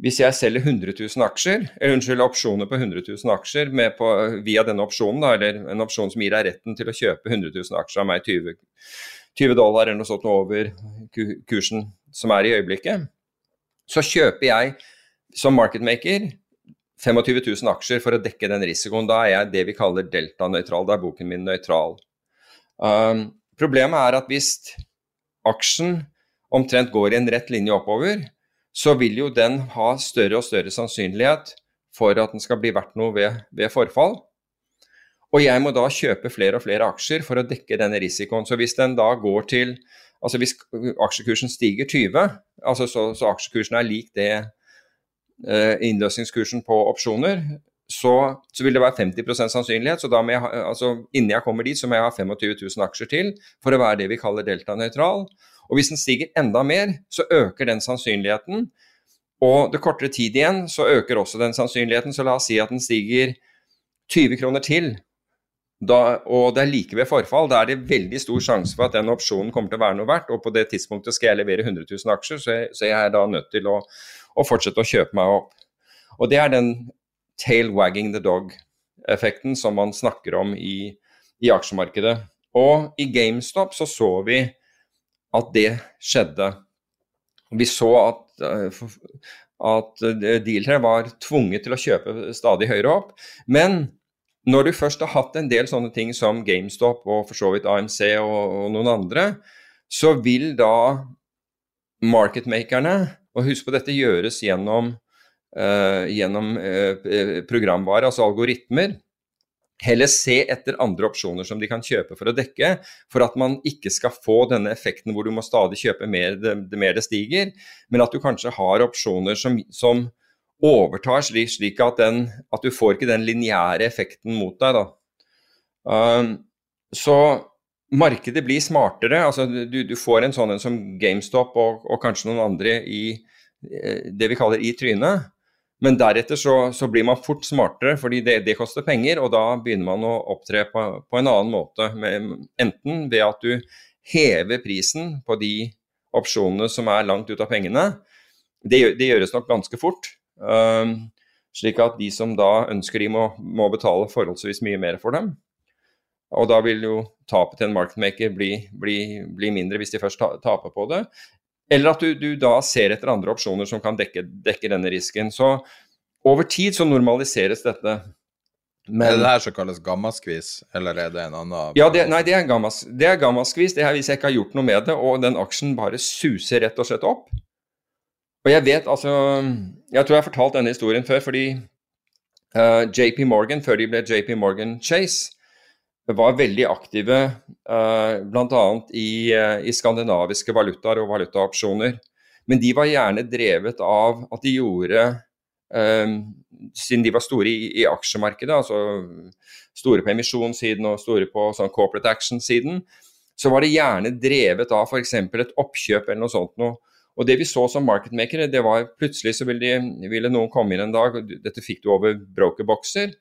hvis jeg selger 100 000 aksjer, eller unnskyld, opsjoner på 100 000 aksjer på, via denne opsjonen, da, eller en opsjon som gir deg retten til å kjøpe 100 000 aksjer av meg 20, 20 dollar eller noe sånt over kursen som er i øyeblikket, så kjøper jeg som marketmaker 25 000 aksjer for å dekke den risikoen. Da er jeg det vi kaller delta-nøytral. Da er boken min nøytral. Um, problemet er at hvis aksjen omtrent går i en rett linje oppover, så vil jo den ha større og større sannsynlighet for at den skal bli verdt noe ved, ved forfall. Og jeg må da kjøpe flere og flere aksjer for å dekke denne risikoen. Så hvis den da går til Altså hvis aksjekursen stiger 20, altså så, så aksjekursen er lik det innløsningskursen på opsjoner, så, så vil det være 50% sannsynlighet. Så da må jeg altså innen jeg kommer dit, så må jeg ha 25 000 aksjer til for å være det vi kaller delta-nøytral. Og hvis den stiger enda mer, så øker den sannsynligheten. Og det kortere tid igjen, så øker også den sannsynligheten. Så la oss si at den stiger 20 kroner til, da, og det er like ved forfall, da er det veldig stor sjanse for at den opsjonen kommer til å være noe verdt. Og på det tidspunktet skal jeg levere 100 000 aksjer, så jeg, så jeg er da nødt til å, å fortsette å kjøpe meg opp. Og det er den tail wagging the dog-effekten som man snakker om i, i aksjemarkedet. Og i GameStop så så vi at det skjedde. Vi så at, eh, at dealere var tvunget til å kjøpe stadig høyere opp. Men når du først har hatt en del sånne ting som GameStop og for så vidt AMC og, og noen andre, så vil da marketmakerne Og husk på dette gjøres gjennom, uh, gjennom uh, programvare, altså algoritmer. Heller se etter andre opsjoner som de kan kjøpe for å dekke, for at man ikke skal få denne effekten hvor du må stadig kjøpe mer det, det mer det stiger, men at du kanskje har opsjoner som, som overtar slik, slik at, den, at, du får ikke den lineære effekten mot deg. Um, så markedet blir smartere. altså Du, du får en sånn en som GameStop og, og, kanskje noen andre i eh, det vi kaller i trynet. Men deretter så, så blir man fort smartere, fordi det, det, koster penger. Og da begynner man å opptre på, på en annen måte. Med, enten ved at du hever prisen på de opsjonene som er langt ut av pengene. Det, det gjøres nok ganske fort. Um, slik at de som da ønsker de, må, må, betale forholdsvis mye mer for dem. Og da vil jo tapet til en marketmaker bli, bli, bli mindre hvis de først taper på det. Eller at du, du, da ser etter andre opsjoner som kan dekke, dekke denne risken. Så over tid så normaliseres dette. Men, er det det her som kalles gammaskvis, eller er det en annen Ja, det, nei, det er gammaskvis. Det er hvis jeg ikke har gjort noe med det, og den aksjen bare suser rett og slett opp. Og jeg vet altså Jeg tror jeg har fortalt denne historien før, fordi uh, eh, JP Morgan, før de ble JP Morgan Chase, var veldig aktive uh, bl.a. I, uh, i skandinaviske valutaer og valutaopsjoner. Men de var gjerne drevet av at de gjorde um, Siden de var store i, i aksjemarkedet, altså store på emisjonssiden og store på sånn corporate action-siden, så var det gjerne drevet av f.eks. et oppkjøp eller noe sånt noe og det vi så som marketmakere, det var plutselig så ville, de, ville noen komme inn en dag, og dette fikk du over brokerbokser,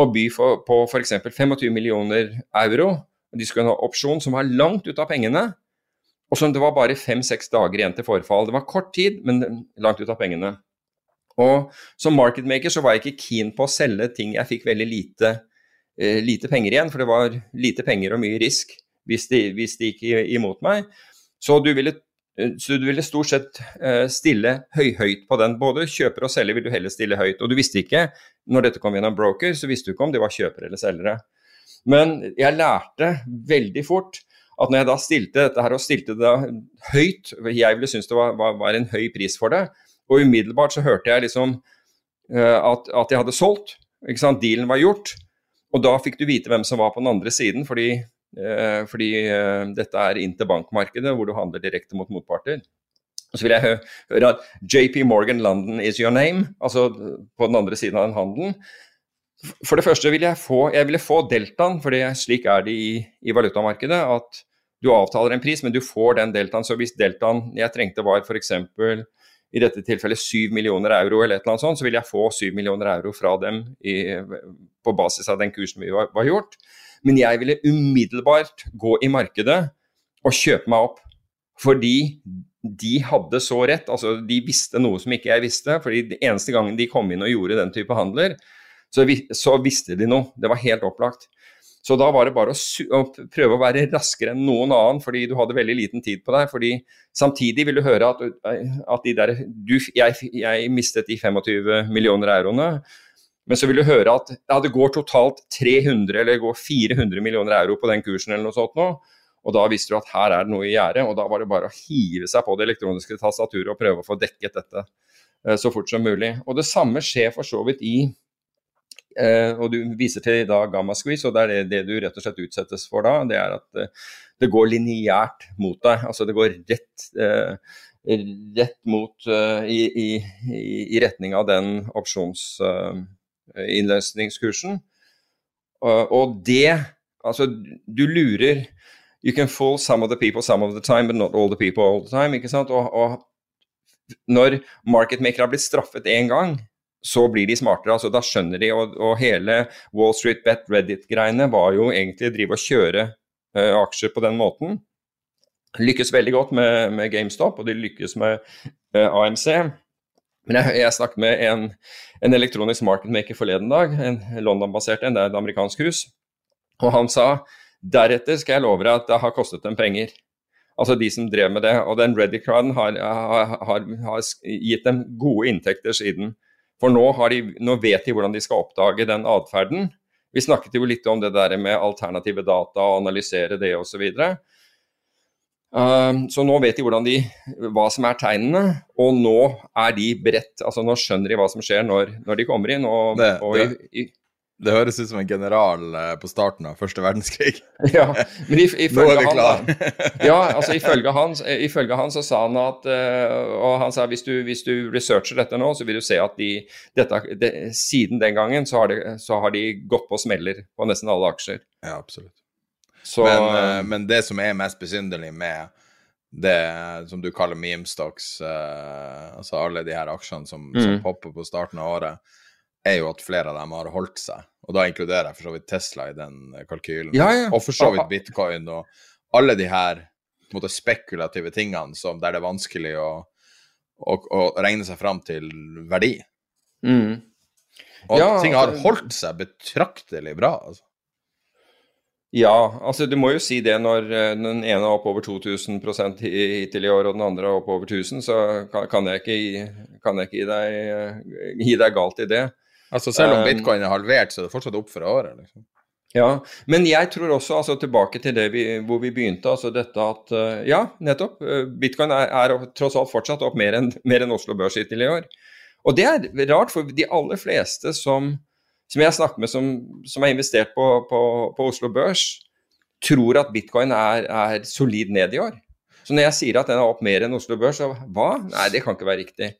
og by for, på f.eks. 25 millioner euro. De skulle ha en opsjon som var langt ut av pengene, og som det var bare fem-seks dager igjen til forfall. Det var kort tid, men langt ut av pengene. Og Som marketmaker så var jeg ikke keen på å selge ting jeg fikk veldig lite, eh, lite penger igjen, for det var lite penger og mye risk hvis de, hvis de gikk imot meg. Så du ville så du ville stort sett eh, stille høyhøyt på den. Både kjøper og selger vil du heller stille høyt. Og du visste ikke, når dette kom gjennom broker, så visste du ikke om det var kjøpere eller selgere. Men jeg lærte veldig fort at når jeg da stilte dette her og stilte det høyt, jeg ville synes det var, var, var, en høy pris for det, og umiddelbart så hørte jeg liksom uh, at, at, jeg hadde solgt. ikke sant, Dealen var gjort. Og da fikk du vite hvem som var på den andre siden, fordi Eh, fordi eh, dette er interbankmarkedet, hvor du handler direkte mot motparter. Og så vil jeg høre at JP Morgan London is your name, altså på den andre siden av den handelen. For det første vil jeg få, jeg ville få deltaen, for slik er det i, i, valutamarkedet. At du avtaler en pris, men du får den deltaen. Så hvis deltaen jeg trengte var f.eks. i dette tilfellet 7 millioner euro, eller et eller annet sånt, så vil jeg få 7 millioner euro fra dem i, på basis av den kursen vi var, var gjort. Men jeg ville umiddelbart gå i markedet og kjøpe meg opp. Fordi de hadde så rett. Altså, de visste noe som ikke jeg visste. fordi den eneste gangen de kom inn og gjorde den type handler, så, vi, så visste de noe. Det var helt opplagt. Så da var det bare å, å, prøve å være raskere enn noen annen, fordi du hadde veldig liten tid på deg. fordi Samtidig vil du høre at, at de der, du, jeg, jeg, mistet de 25 millioner euroene. Men så vil du høre at ja, det går totalt 300 eller går 400 millioner euro på den kursen eller noe sånt nå. Og da visste du at her er det noe i gjære, og da var det bare å hive seg på det elektroniske tastaturet og prøve å få dekket dette eh, så fort som mulig. Og det samme skjer for så vidt i eh, Og du viser til da gamma squeeze, og det er det, det, du rett og slett utsettes for da. Det er at eh, det går lineært mot deg. Altså det går rett, rett mot i, i, i, retning av den opsjons innløsningskursen. Og det Altså, du lurer You can fool some of the people some of the time, but not all the people all the time. ikke sant? Og, og når marketmakere har blitt straffet én gang, så blir de smartere. altså Da skjønner de. Og, og hele Wall Street Bet Reddit-greiene var jo egentlig å drive og kjøre uh, aksjer på den måten. Lykkes veldig godt med, med GameStop, og de lykkes med uh, AMC. Men jeg, jeg snakket med en, en elektronisk marketmaker forleden dag, en London-basert en, det er et amerikansk hus. Og han sa deretter skal jeg love deg at det har kostet dem penger. Altså de som drev med det. Og den Ready-carden har, har, har, har, gitt dem gode inntekter siden. For nå, de, nå, vet de hvordan de skal oppdage den atferden. Vi snakket jo litt om det der med alternative data og analysere det osv. Så, uh, så nå vet de, de hva som er tegnene, og nå er de beredt. altså Nå skjønner de hva som skjer når, når de kommer inn. og, det, og det, i, det høres ut som en general eh, på starten av første verdenskrig. ja, men if, ifølge han, ja, altså ifølge han, ifølge han så sa han at uh, Og han sa hvis du, hvis du researcher dette nå, så vil du se at de, dette, de, siden den gangen så har, de, så har, de, gått på smeller på nesten alle aksjer. Ja, absolutt. Så, men, uh, men, det som er mest besynderlig med det som du kaller meme stocks, uh, altså alle de her aksjene som, mm. som popper på starten av året, er jo at flere av dem har holdt seg. Og da inkluderer jeg for så vidt Tesla i den eh, kalkylen. Ja, ja. Og for så vidt bitcoin og alle de her måte, spekulative tingene som, der det er vanskelig å, å, å regne seg fram til verdi. Mm. Og ja, ting har altså- holdt seg betraktelig bra. altså. Ja, altså du må jo si det når eh, den ene er opp over 2000% hittil i år, og den andre er opp over 1000, så kan, jeg ikke, kan jeg ikke gi, deg, eh, gi, deg, galt i det. Altså Selv om um, bitcoin er halvert, så er det fortsatt opp for året? liksom. Ja, men jeg tror også, altså tilbake til det vi, hvor vi begynte, altså dette at eh, Ja, nettopp. Bitcoin er, er tross alt fortsatt opp mer enn en Oslo Børs hittil i år. Og det er rart, for de aller fleste som som jeg har snakket med som, som har investert på, på, på, Oslo Børs, tror at bitcoin er, er, solid ned i år. Så når jeg sier at den er opp mer enn Oslo Børs, så hva? Nei, det kan ikke være riktig.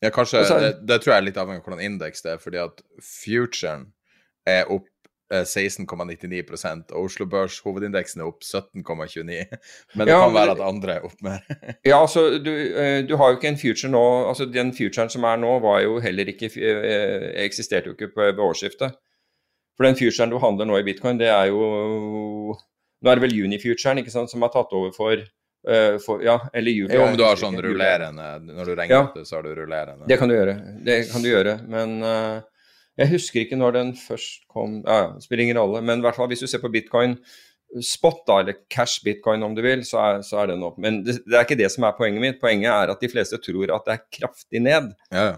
Ja, kanskje, så, det, det, tror jeg er litt avhengig av hvordan indeks det er, fordi at futuren er opp 16,99 eh, og Oslo Børs hovedindeksen er opp 17,29. Men det ja, kan være at andre er opp mer. ja, altså du, eh, du, har jo ikke en future nå altså Den futuren som er nå, var jo heller ikke eh, eksisterte jo ikke på, ved årsskiftet. For den futuren du handler nå i bitcoin, det er jo Nå er det vel junifuturen ikke sant, som har tatt over for Uh, for, ja, eller juli. Jo, om du har sånn rullerende Når du regner ja, det, så har du rullerende. Det kan du gjøre. Det kan du gjøre. Men uh, jeg husker ikke når den først kom ja, spiller ingen rolle, men i hvert fall hvis du ser på bitcoin spot, da, eller cash bitcoin om du vil, så er, så er den opp. Men det, det, er ikke det som er poenget mitt. Poenget er at de fleste tror at det er kraftig ned. Ja.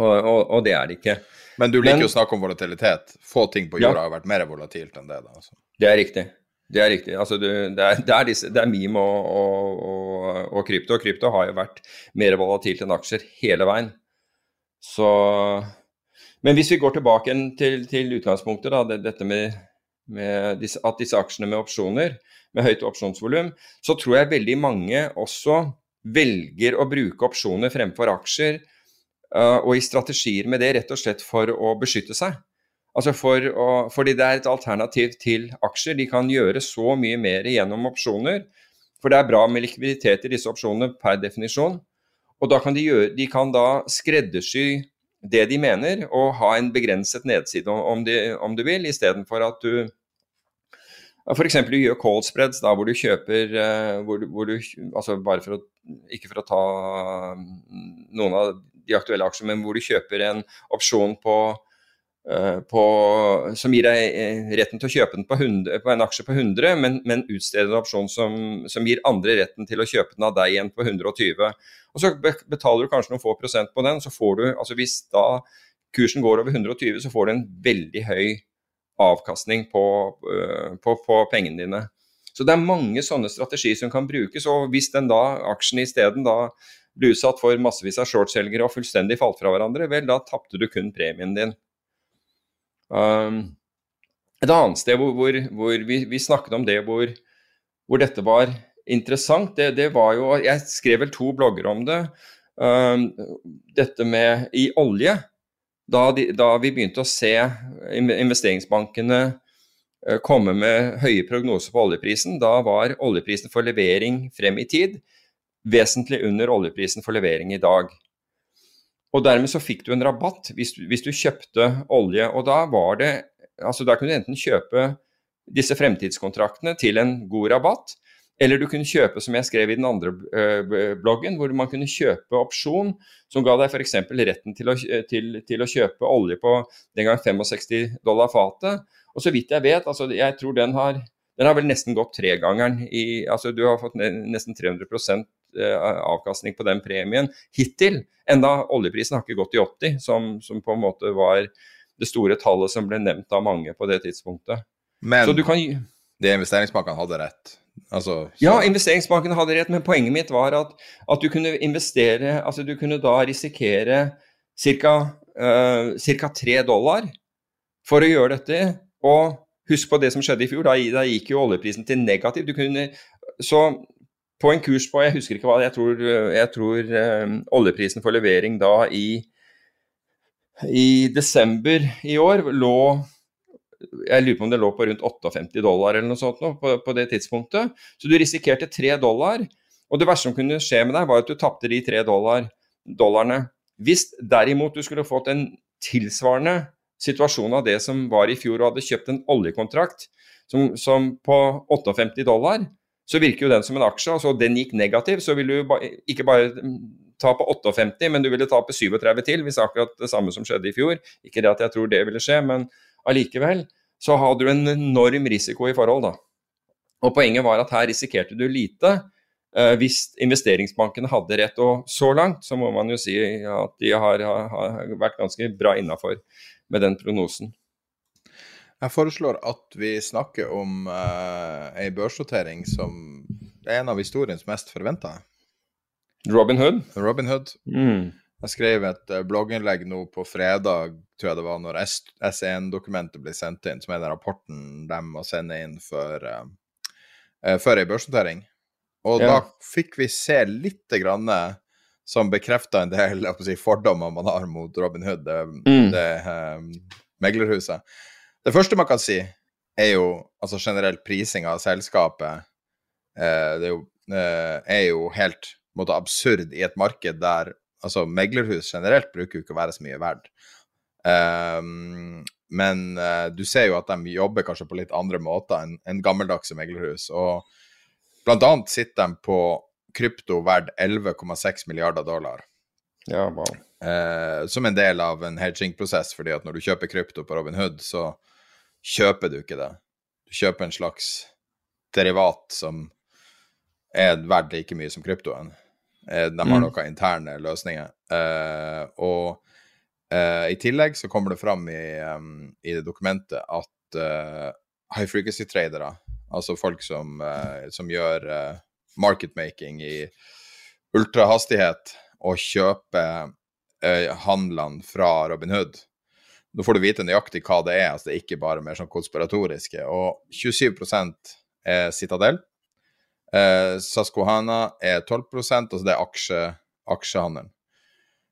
Og, og, og, det er det ikke. Men du liker jo å snakke om volatilitet. Få ting på jorda har vært mer volatilt enn det. da. Altså. Det er riktig. Det er riktig. Altså, du, det, er, det, er disse, det, er, meme og, og, og, krypto. Og krypto har jo vært mer volatilt enn aksjer hele veien. Så men hvis vi går tilbake til, til utgangspunktet, da, det, dette med, med disse, at disse aksjene med opsjoner, med høyt opsjonsvolum, så tror jeg veldig mange også velger å bruke opsjoner fremfor aksjer, uh, og i strategier med det rett og slett for å beskytte seg. Altså for å, fordi det er et alternativ til aksjer. De kan gjøre så mye mer gjennom opsjoner. For det er bra med likviditet i disse opsjonene per definisjon. Og da kan de, gjøre, de kan da skreddersy det de mener, og ha en begrenset nedside om, de, om du vil, istedenfor at du F.eks. du gjør call spreads, da hvor du kjøper hvor du, hvor du, altså bare for å, Ikke for å ta mm, noen av de aktuelle aksjene, men hvor du kjøper en opsjon på Eh, på, som gir deg eh, retten til å kjøpe den på, 100, på en aksje på 100, men, men utsteder en opsjon som, som, gir andre retten til å kjøpe den av deg igjen på 120. Og Så betaler du kanskje noen få prosent på den, så får du, altså hvis da kursen går over 120, så får du en veldig høy avkastning på, eh, på, på pengene dine. Så det er mange sånne strategier som kan brukes. og Hvis den da aksjen isteden ble utsatt for massevis av shortselgere og fullstendig falt fra hverandre, vel da tapte du kun premien din. Um, et annet sted hvor, hvor, hvor vi, vi, snakket om det hvor, hvor dette var interessant, det, det, var jo Jeg skrev vel to blogger om det. Um, dette med i olje. Da, de, da, vi begynte å se investeringsbankene uh, komme med høye prognoser på oljeprisen, da var oljeprisen for levering frem i tid vesentlig under oljeprisen for levering i dag. Og dermed så fikk du en rabatt hvis, hvis, du kjøpte olje. Og da var det Altså da kunne du enten kjøpe disse fremtidskontraktene til en god rabatt, eller du kunne kjøpe, som jeg skrev i den andre øh, bloggen, hvor man kunne kjøpe opsjon som ga deg f.eks. retten til å, til, til å, kjøpe olje på den gang 65 dollar fatet. Og så vidt jeg vet, altså jeg tror den har, den har vel nesten gått tregangeren i Altså du har fått nesten 300 Eh, avkastning på den premien hittil. Enda oljeprisen har ikke gått i 80, som, som på en måte var det store tallet som ble nevnt av mange på det tidspunktet. Men Så du kan de investeringsbankene hadde rett. Altså, så, Ja, investeringsbanken hadde rett, men poenget mitt var at, at du kunne investere Altså du kunne da risikere ca. Uh, 3 dollar for å gjøre dette. Og husk på det som skjedde i fjor, da, da gikk jo oljeprisen til negativ. Du kunne, så på en kurs på Jeg husker ikke hva Jeg tror, jeg tror uh, oljeprisen for levering da i, i desember i år lå jeg lurer på om det lå på rundt 58 dollar eller noe sånt nå, på, på, det tidspunktet. Så du risikerte 3 dollar. Og det verste som kunne skje med deg, var at du tapte de 3 dollar, dollarene. Hvis derimot du skulle fått en tilsvarende situasjon av det som var i fjor, og hadde kjøpt en oljekontrakt som, som på 58 dollar, så virker jo den som en aksje. altså Den gikk negativ, så vil du ikke bare tape 58, men du ville tape 37 til, hvis akkurat det samme som skjedde i fjor. Ikke det at jeg tror det ville skje, men allikevel så hadde du en enorm risiko i forhold, da. Og poenget var at her risikerte du lite eh, hvis investeringsbankene hadde rett. Og så langt så må man jo si at de har, har vært ganske bra innafor med den prognosen. Jeg foreslår at vi snakker om uh, ei børsnotering som er en av historiens mest forventa. Robin Hood? Robin Hood. Mm. Jeg skrev et uh, blogginnlegg nå på fredag, tror jeg det var, når S1-dokumentet ble sendt inn, som er den rapporten de må sende inn for, uh, uh, for ei børsnotering. Og ja. da fikk vi se litt grann som bekrefta en del si, fordommer man har mot Robin Hood, det, mm. det meglerhuset. Det første man kan si, er jo altså generelt prising av selskapet. det er jo, er jo helt måte, absurd i et marked der altså meglerhus generelt bruker jo ikke å være så mye verdt. Um, men uh, du ser jo at de jobber kanskje på litt andre måter enn en gammeldagse meglerhus. Og blant annet sitter de på krypto verdt 11,6 milliarder dollar. Ja, wow. Uh, som en del av en hedging-prosess, fordi at når du kjøper krypto på Robin Hood, så kjøper du ikke det. Du kjøper en slags derivat som er verdt like mye som kryptoen. Eh, de har mm. noen interne løsninger. Uh, og uh, i tillegg så kommer det fram i, i det dokumentet at high frequency-tradere, altså folk som, som gjør marketmaking i ultrahastighet og kjøper handlene fra Robin Hood Nå får du vite nøyaktig hva det er, altså det er ikke bare mer sånn konspiratoriske. Og 27 er Citadel. Eh, Saskohana er 12% altså det er aksje, aksjehandelen.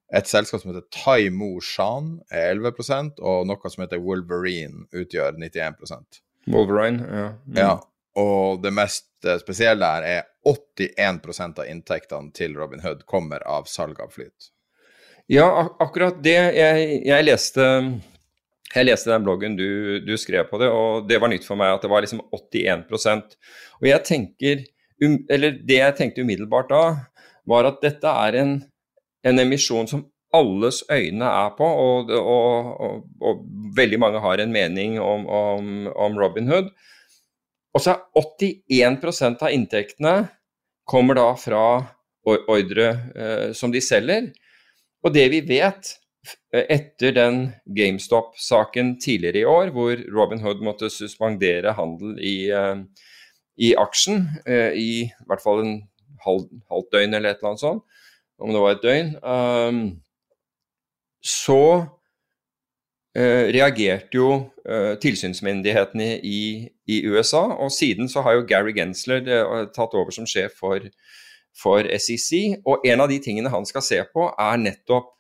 Et selskap som heter Taimo Shan er 11% og noe som heter Wolverine utgjør 91% Wolverine, ja. Mm. ja. Og det mest eh, spesielle her er 81% av inntektene til Robin Hood kommer av salg av flyt. Ja, ak akkurat det. Jeg, jeg, leste, jeg leste den bloggen du, du, skrev på det, og det var nytt for meg at det var liksom 81 Og jeg tenker um, Eller det jeg tenkte umiddelbart da, var at dette er en, en emisjon som alles øyne er på, og, og, og, og, veldig mange har en mening om, om, om Robin Hood. Og så er 81% av inntektene kommer da fra ordre eh, som de selger. Og det vi vet eh, etter den GameStop-saken tidligere i år, hvor Robin Hood måtte suspendere handel i, eh, i aksjen eh, i, i hvert fall en halv, halvt døgn eller et eller annet sånt, om det var et døgn, um, så reagerte jo tilsynsmyndighetene i, i, USA, og siden så har jo Gary Gensler tatt over som sjef for, for SEC, og en av de tingene han skal se på, er nettopp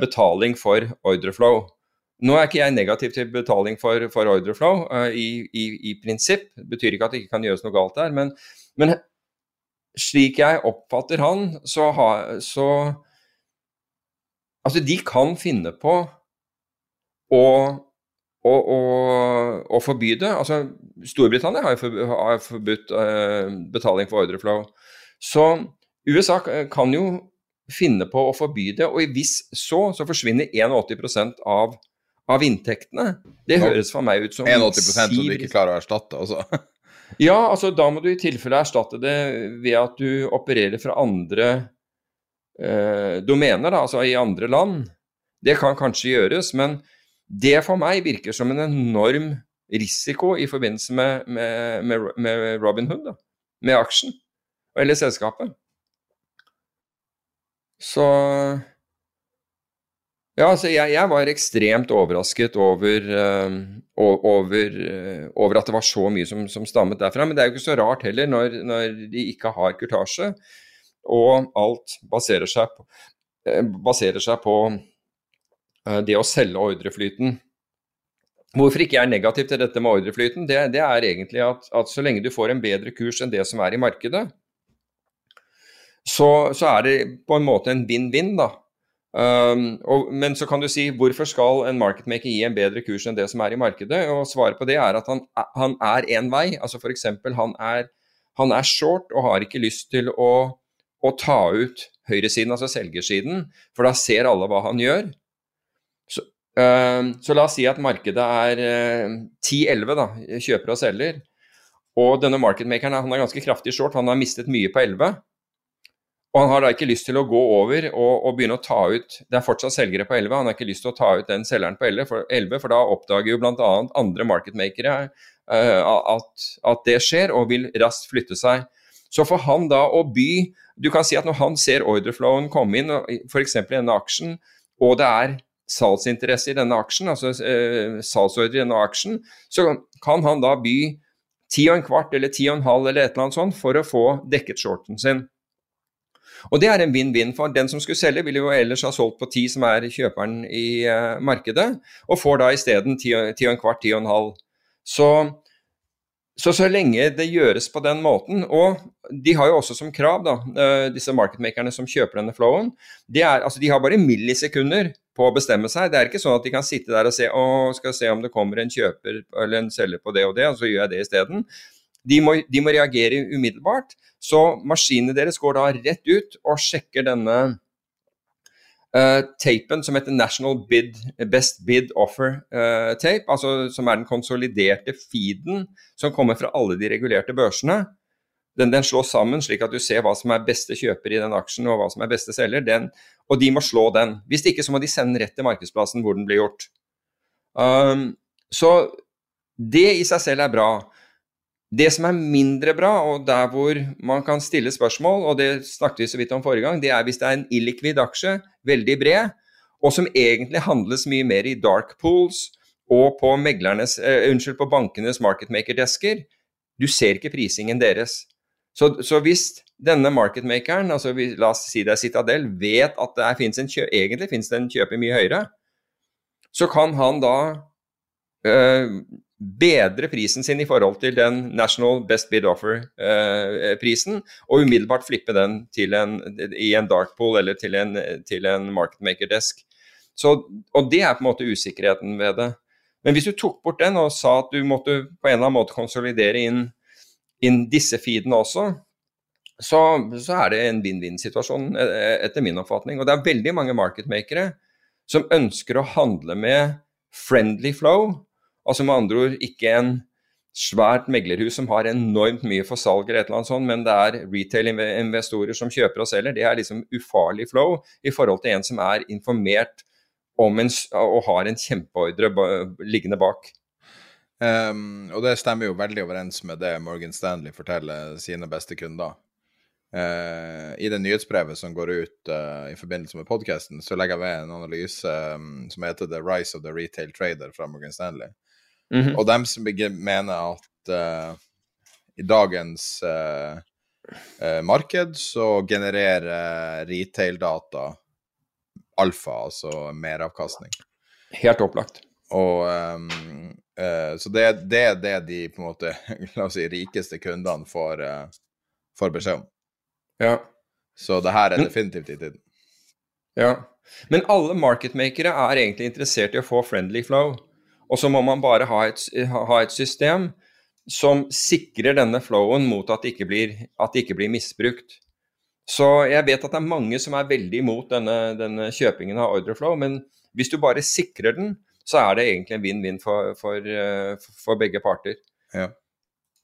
betaling for ordreflow. Nå er ikke jeg negativ til betaling for, for ordreflow uh, i, i, i, prinsipp. Det betyr ikke at det ikke kan gjøres noe galt der. Men, men slik jeg oppfatter han, så, ha, så Altså, de kan finne på å, å forby det. Altså, Storbritannia har jo forbudt, har forbudt uh, betaling for ordreflow. Så USA kan jo finne på å forby det, og hvis så, så forsvinner 81 av av inntektene. Det høres for meg ut som 81% som du ikke klarer å erstatte, altså? ja, altså da må du i tilfelle erstatte det ved at du opererer fra andre eh, domener, da, altså i andre land. Det kan kanskje gjøres, men, Det for meg virker som en enorm risiko i forbindelse med, med, med, med Robin Hood, da. med aksjen eller selskapet. Så ja, altså jeg, jeg, var ekstremt overrasket over, uh, over, uh, over, at det var så mye som, som, stammet derfra. Men det er jo ikke så rart heller, når, når de ikke har kurtasje, og alt baserer seg på, uh, baserer seg på det å selge ordreflyten. Hvorfor ikke jeg er negativ til dette med ordreflyten, det, det er egentlig at, at, så lenge du får en bedre kurs enn det som er i markedet, så, så er det på en måte en vinn-vinn, da. Um, og, men så kan du si hvorfor skal en marketmaker gi en bedre kurs enn det som er i markedet? Og svaret på det er at han, han er én vei. Altså f.eks. Han, er, han er short og har ikke lyst til å, å ta ut høyresiden, altså selgersiden, for da ser alle hva han gjør. Så, um, så la oss si at markedet er uh, 10-11, da, kjøper og selger. Og denne marketmakeren han er ganske kraftig short, han har mistet mye på 11. Og han har da ikke lyst til å gå over og, og, begynne å ta ut Det er fortsatt selgere på 11, han har ikke lyst til å ta ut den selgeren på 11, for, 11, for da oppdager jo bl.a. andre marketmakere uh, at, at, det skjer, og vil raskt flytte seg. Så for han da å by Du kan si at når han ser orderflowen komme inn, f.eks. i denne aksjen, og det er salgsinteresse i denne aksjen, altså uh, salgsordre i denne aksjen, så kan han da by ti og en kvart eller ti og en halv eller et eller annet sånt for å få dekket shorten sin. Og det er en vinn-vinn, for den som skulle selge, ville jo ellers ha solgt på ti, som er kjøperen i uh, markedet, og får da isteden ti og en kvart, ti og en halv. Så, så, så lenge det gjøres på den måten, og de har jo også som krav, da, uh, disse marketmakerne som kjøper denne flowen, de, er, altså, de har bare millisekunder på å bestemme seg. Det er ikke sånn at de kan sitte der og se å, skal se om det kommer en kjøper eller en selger på det og det, og så gjør jeg det isteden. De må, de må reagere umiddelbart. Så maskinene deres går da rett ut og sjekker denne uh, tapen som heter National Bid, Best Bid Offer uh, Tape, altså som er den konsoliderte feeden som kommer fra alle de regulerte børsene. Den, den slås sammen slik at du ser hva som er beste kjøper i den aksjen og hva som er beste selger. Den, og de må slå den. Hvis ikke så må de sende den rett til markedsplassen hvor den blir gjort. Um, så det i seg selv er bra. Det som er mindre bra, og der hvor man kan stille spørsmål, og det snakket vi så vidt om forrige gang, det er hvis det er en illikvid aksje, veldig bred, og som egentlig handles mye mer i dark pools og på, uh, unnskyld, på bankenes marketmaker-desker. Du ser ikke prisingen deres. Så, så hvis denne marketmakeren, altså vi, la oss si det er Citadel, vet at det finnes en kjø, egentlig finnes det en kjøper mye høyere, så kan han da uh, bedre prisen sin i forhold til den National Best Bid Offer-prisen, eh, og umiddelbart flippe den en, i en dark pool eller til en, til en marketmaker-desk. Og det er på en måte usikkerheten ved det. Men hvis du tok bort den og sa at du måtte på en eller annen måte konsolidere inn, inn disse feedene også, så, så er det en vinn-vinn-situasjon eh, etter min oppfatning. Og det er veldig mange marketmakere som ønsker å handle med friendly flow, Altså med andre ord ikke en svært meglerhus som har enormt mye for salg eller et eller annet sånt, men det er retail-investorer som kjøper og selger. Det er liksom ufarlig flow i forhold til en som er informert om en, og har en kjempeordre liggende bak. Um, og det stemmer jo veldig overens med det Morgan Stanley forteller sine beste kunder. Uh, I det nyhetsbrevet som går ut uh, i forbindelse med podkasten, så legger jeg ved en analyse um, som heter The Rise of the Retail Trader fra Morgan Stanley. Mm -hmm. Og dem som mener at uh, i dagens uh, uh, marked så genererer retail-data alfa, altså meravkastning. Helt opplagt. Og um, Så det, det, er det de på en måte, la oss si, rikeste kundene får, får beskjed om. Ja. Så det her er definitivt i tiden. Ja. Men alle marketmakere er egentlig interessert i å få friendly flow. Og så må man bare ha et, ha et, system som sikrer denne flowen mot at det ikke blir, det ikke blir misbrukt. Så jeg vet at det er mange som er veldig imot denne, denne kjøpingen av orderflow, men hvis du bare sikrer den, så er det egentlig en vinn-vinn for, for, eh, for, begge parter. Ja.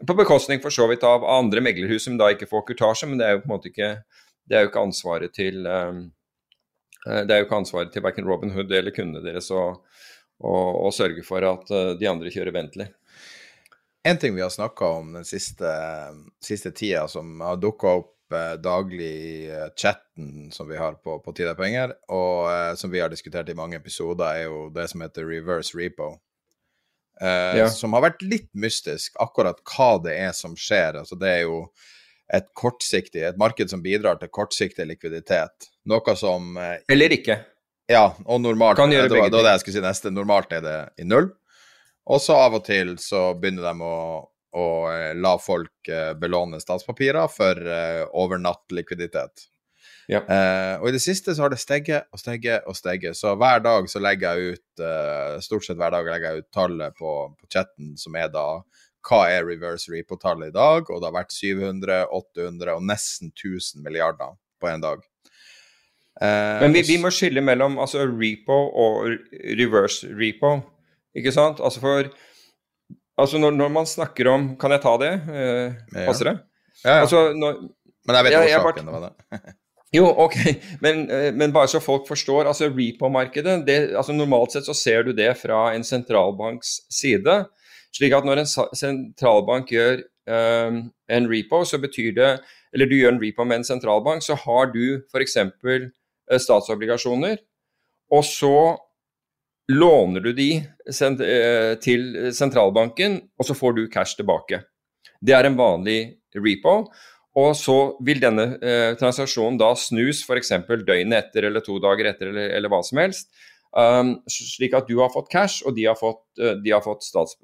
På bekostning for så vidt av andre meglerhus som da ikke får kurtasje, men det er jo på en måte ikke, det er jo ikke ansvaret til um, det er jo ikke ansvaret til verken Robin Hood eller kundene deres å, og, og sørge for at uh, de andre kjører Bentley. En ting vi har snakka om den siste, siste, tida, som har dukka opp eh, daglig i eh, chatten som vi har på, på Tid er penger, og eh, som vi har diskutert i mange episoder, er jo det som heter reverse repo. Eh, ja. Som har vært litt mystisk, akkurat hva det er som skjer. Altså, det er jo et kortsiktig, et marked som bidrar til kortsiktig likviditet. Noe som eh, Eller ikke. Ja, og normalt det var, det var det jeg skulle si neste. Normalt er det i null. Og så av og til så begynner de å, å eh, la folk eh, belåne statspapirer for uh, overnattlikviditet. Ja. Uh, og i det siste så har det steget og steget og steget. Så hver dag så legger jeg ut uh, Stort sett hver dag legger jeg ut tallet på, på chatten, som er da hva er reverse repo-tallet i dag? Og det har vært 700, 800 og nesten 1000 milliarder på en dag. Uh, Men vi, vi, må skille mellom altså repo og reverse repo, ikke sant? Altså for Altså når, når man snakker om Kan jeg ta det? Uh, passer det? Ja, ja. Altså, når, Men jeg vet ikke hva det var det. jo, ok, men, uh, men, bare så folk forstår. altså Repo-markedet, altså Normalt sett så ser du det fra en sentralbanks side. Slik at når en sentralbank gjør en repo, så betyr det Eller du gjør en repo med en sentralbank, så har du f.eks. Eh, statsobligasjoner, og så låner du de eh, til sentralbanken, og så får du cash tilbake. Det er en vanlig repo. Og så vil denne eh, transaksjonen da snus f.eks. døgnet etter eller to dager etter eller, eller hva som helst. Um, slik at du har fått cash, og de har fått, uh, de har fått stats,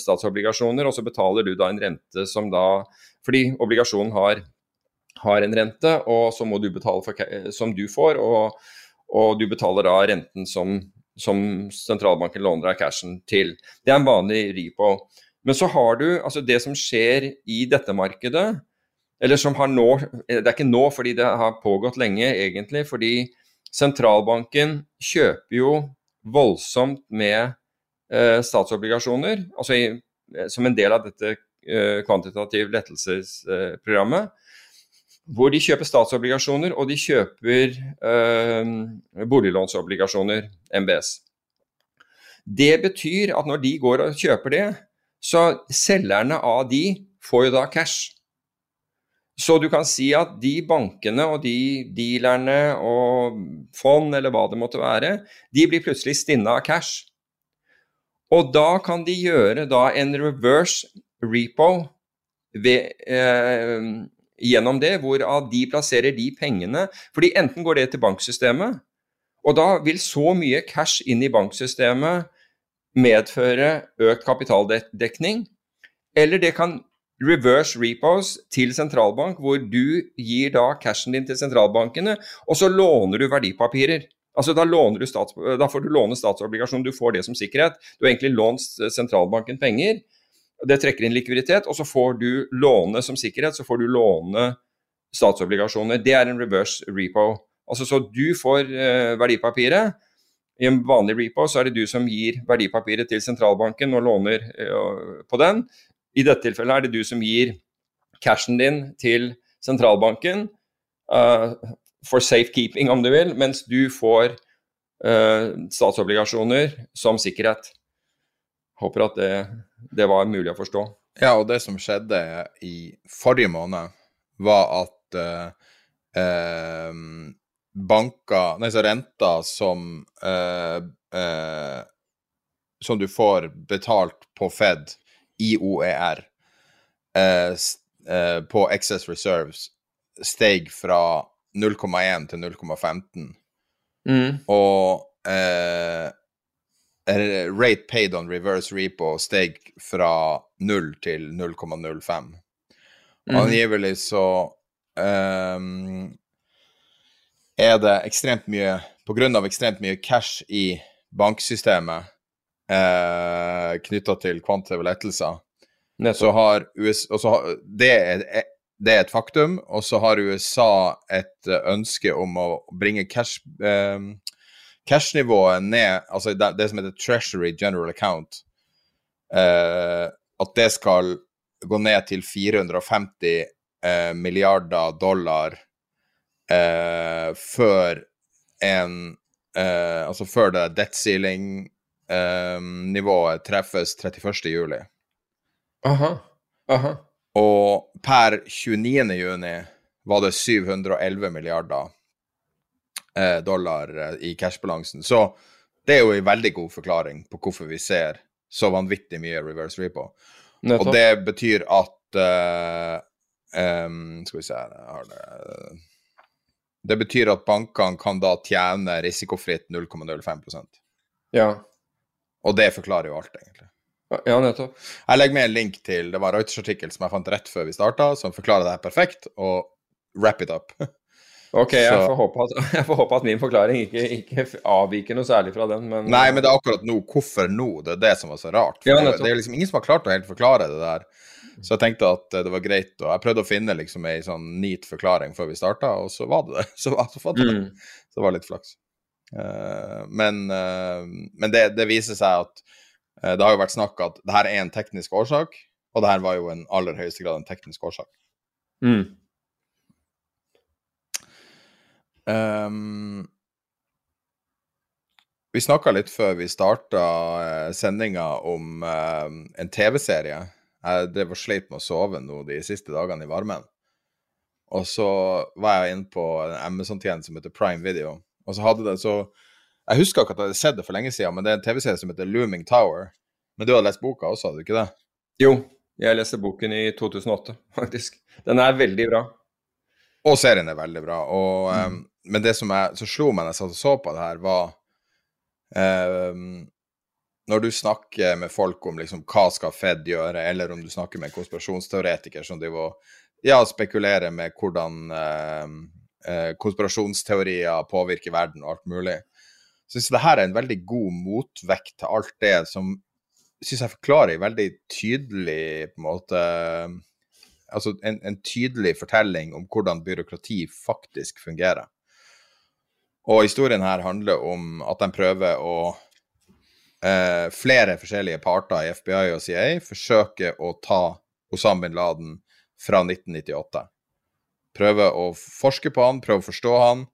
statsobligasjoner. Og så betaler du da en rente som da Fordi obligasjonen har har en rente, og så må du betale for, som du får, og, og du betaler da renten som, som, sentralbanken låner deg cashen til. Det er en vanlig repo. Men så har du altså det som skjer i dette markedet, eller som har nå Det er ikke nå fordi det har pågått lenge, egentlig. Fordi sentralbanken kjøper jo voldsomt med eh, statsobligasjoner, altså i, som en del av dette eh, kvantitativ lettelsesprogrammet. Eh, hvor de kjøper statsobligasjoner og de kjøper øh, boliglånsobligasjoner, MBS. Det betyr at når de går og kjøper det, så selgerne av de får jo da cash. Så du kan si at de bankene og de dealerne og fond eller hva det måtte være, de blir plutselig stinne av cash. Og da kan de gjøre da en reverse repo ved, eh, gjennom det, hvorav de plasserer de pengene. Fordi enten går det til banksystemet, og da vil så mye cash inn i banksystemet medføre økt kapitaldekning, eller det kan reverse repos til sentralbank, hvor du gir da cashen din til sentralbankene, og så låner du verdipapirer. Altså da, du stats, da får du låne statsobligasjon, du får det som sikkerhet. Du har egentlig lånt sentralbanken penger, det trekker inn likviditet, og så får du låne som sikkerhet, så får du låne statsobligasjoner. Det er en reverse repo. Altså Så du får eh, verdipapiret. I en vanlig repo så er det du som gir verdipapiret til sentralbanken og låner eh, på den. I dette tilfellet er det du som gir cashen din til sentralbanken uh, for safekeeping, om du vil, mens du får uh, statsobligasjoner som sikkerhet. Håper at det det var mulig å forstå. Ja, og det som skjedde i forrige måned, var at eh, eh, banker Nei, så renta som eh, eh Som du får betalt på Fed i OER eh, eh, på Excess Reserves, steg fra 0,1 til 0,15. Mm. Og rate paid on reverse repo steg fra 0 til 0,05. Mm. Angivelig så um, er det ekstremt mye På grunn av ekstremt mye cash i banksystemet uh, knytta til kvantitative lettelser, så har USA det, er, det er et faktum. Og så har USA et ønske om å bringe cash um, cash-nivået ned, altså det, det, som heter Treasury General Account, eh, at det skal gå ned til 450 eh, milliarder dollar eh, før en eh, Altså før det debt ceiling eh, treffes 31. juli. Aha. Aha. Og per 29. juni var det 711 milliarder dollar i i cashbalansen. Så det er jo en veldig god forklaring på hvorfor vi ser så vanvittig mye reverse repo. Nettopp. Og det betyr at uh, um, Skal vi se her det. Det betyr at bankene kan da tjene risikofritt 0,05% Ja. Og det forklarer jo alt, egentlig. ja, nettopp. Jeg legger med en link til det var Reuters-artikkel som jeg fant rett før vi starta, som forklarer det her perfekt, og wrap it up. Ok, jeg får, at, jeg får håpe at min forklaring ikke, ikke avviker noe særlig fra den, men Nei, men det er akkurat nå. Hvorfor nå? Det er det som er så rart. Ja, det, det er liksom ingen som har klart å helt forklare det der. Så jeg tenkte at eh, det var greit, og jeg prøvde å finne liksom ei sånn neat forklaring før vi starta, og så var det det. Så, så, var det. Mm. så det var litt flaks. Uh, men uh, men det, det viser seg at uh, det har jo vært snakk at det her er en teknisk årsak, og det her var jo en aller høyeste grad en teknisk årsak. Mm. Um, vi snakka litt før vi starta uh, sendinga om eh, en TV-serie. Jeg drev og sleit med å sove nå de siste dagene i varmen. Og så var jeg inne på en Amazon-tjeneste som heter Prime Video. Og så hadde det så Jeg husker ikke at jeg hadde sett det for lenge siden, men det er en TV-serie som heter Looming Tower. Men du hadde lest boka også, hadde du ikke det? Jo, jeg leste boken i 2008, faktisk. Den er veldig bra. Og serien er veldig bra. Og, um, men det som, jeg, som slo meg når jeg satt og så på det her, var eh, Når du snakker med folk om liksom, hva skal Fed gjøre, eller om du snakker med en konspirasjonsteoretiker som driver og ja, spekulerer med hvordan um, eh, konspirasjonsteorier påvirker verden og alt mulig, så syns jeg det her er en veldig god motvekt til alt det som syns jeg forklarer veldig tydelig på en måte altså en, en tydelig fortelling om hvordan byråkrati faktisk fungerer. Og historien her handler om at de prøver å eh, Flere forskjellige parter i FBI og CIA forsøker å ta Osam bin Laden fra 1998. Prøver å forske på han, prøve å forstå han.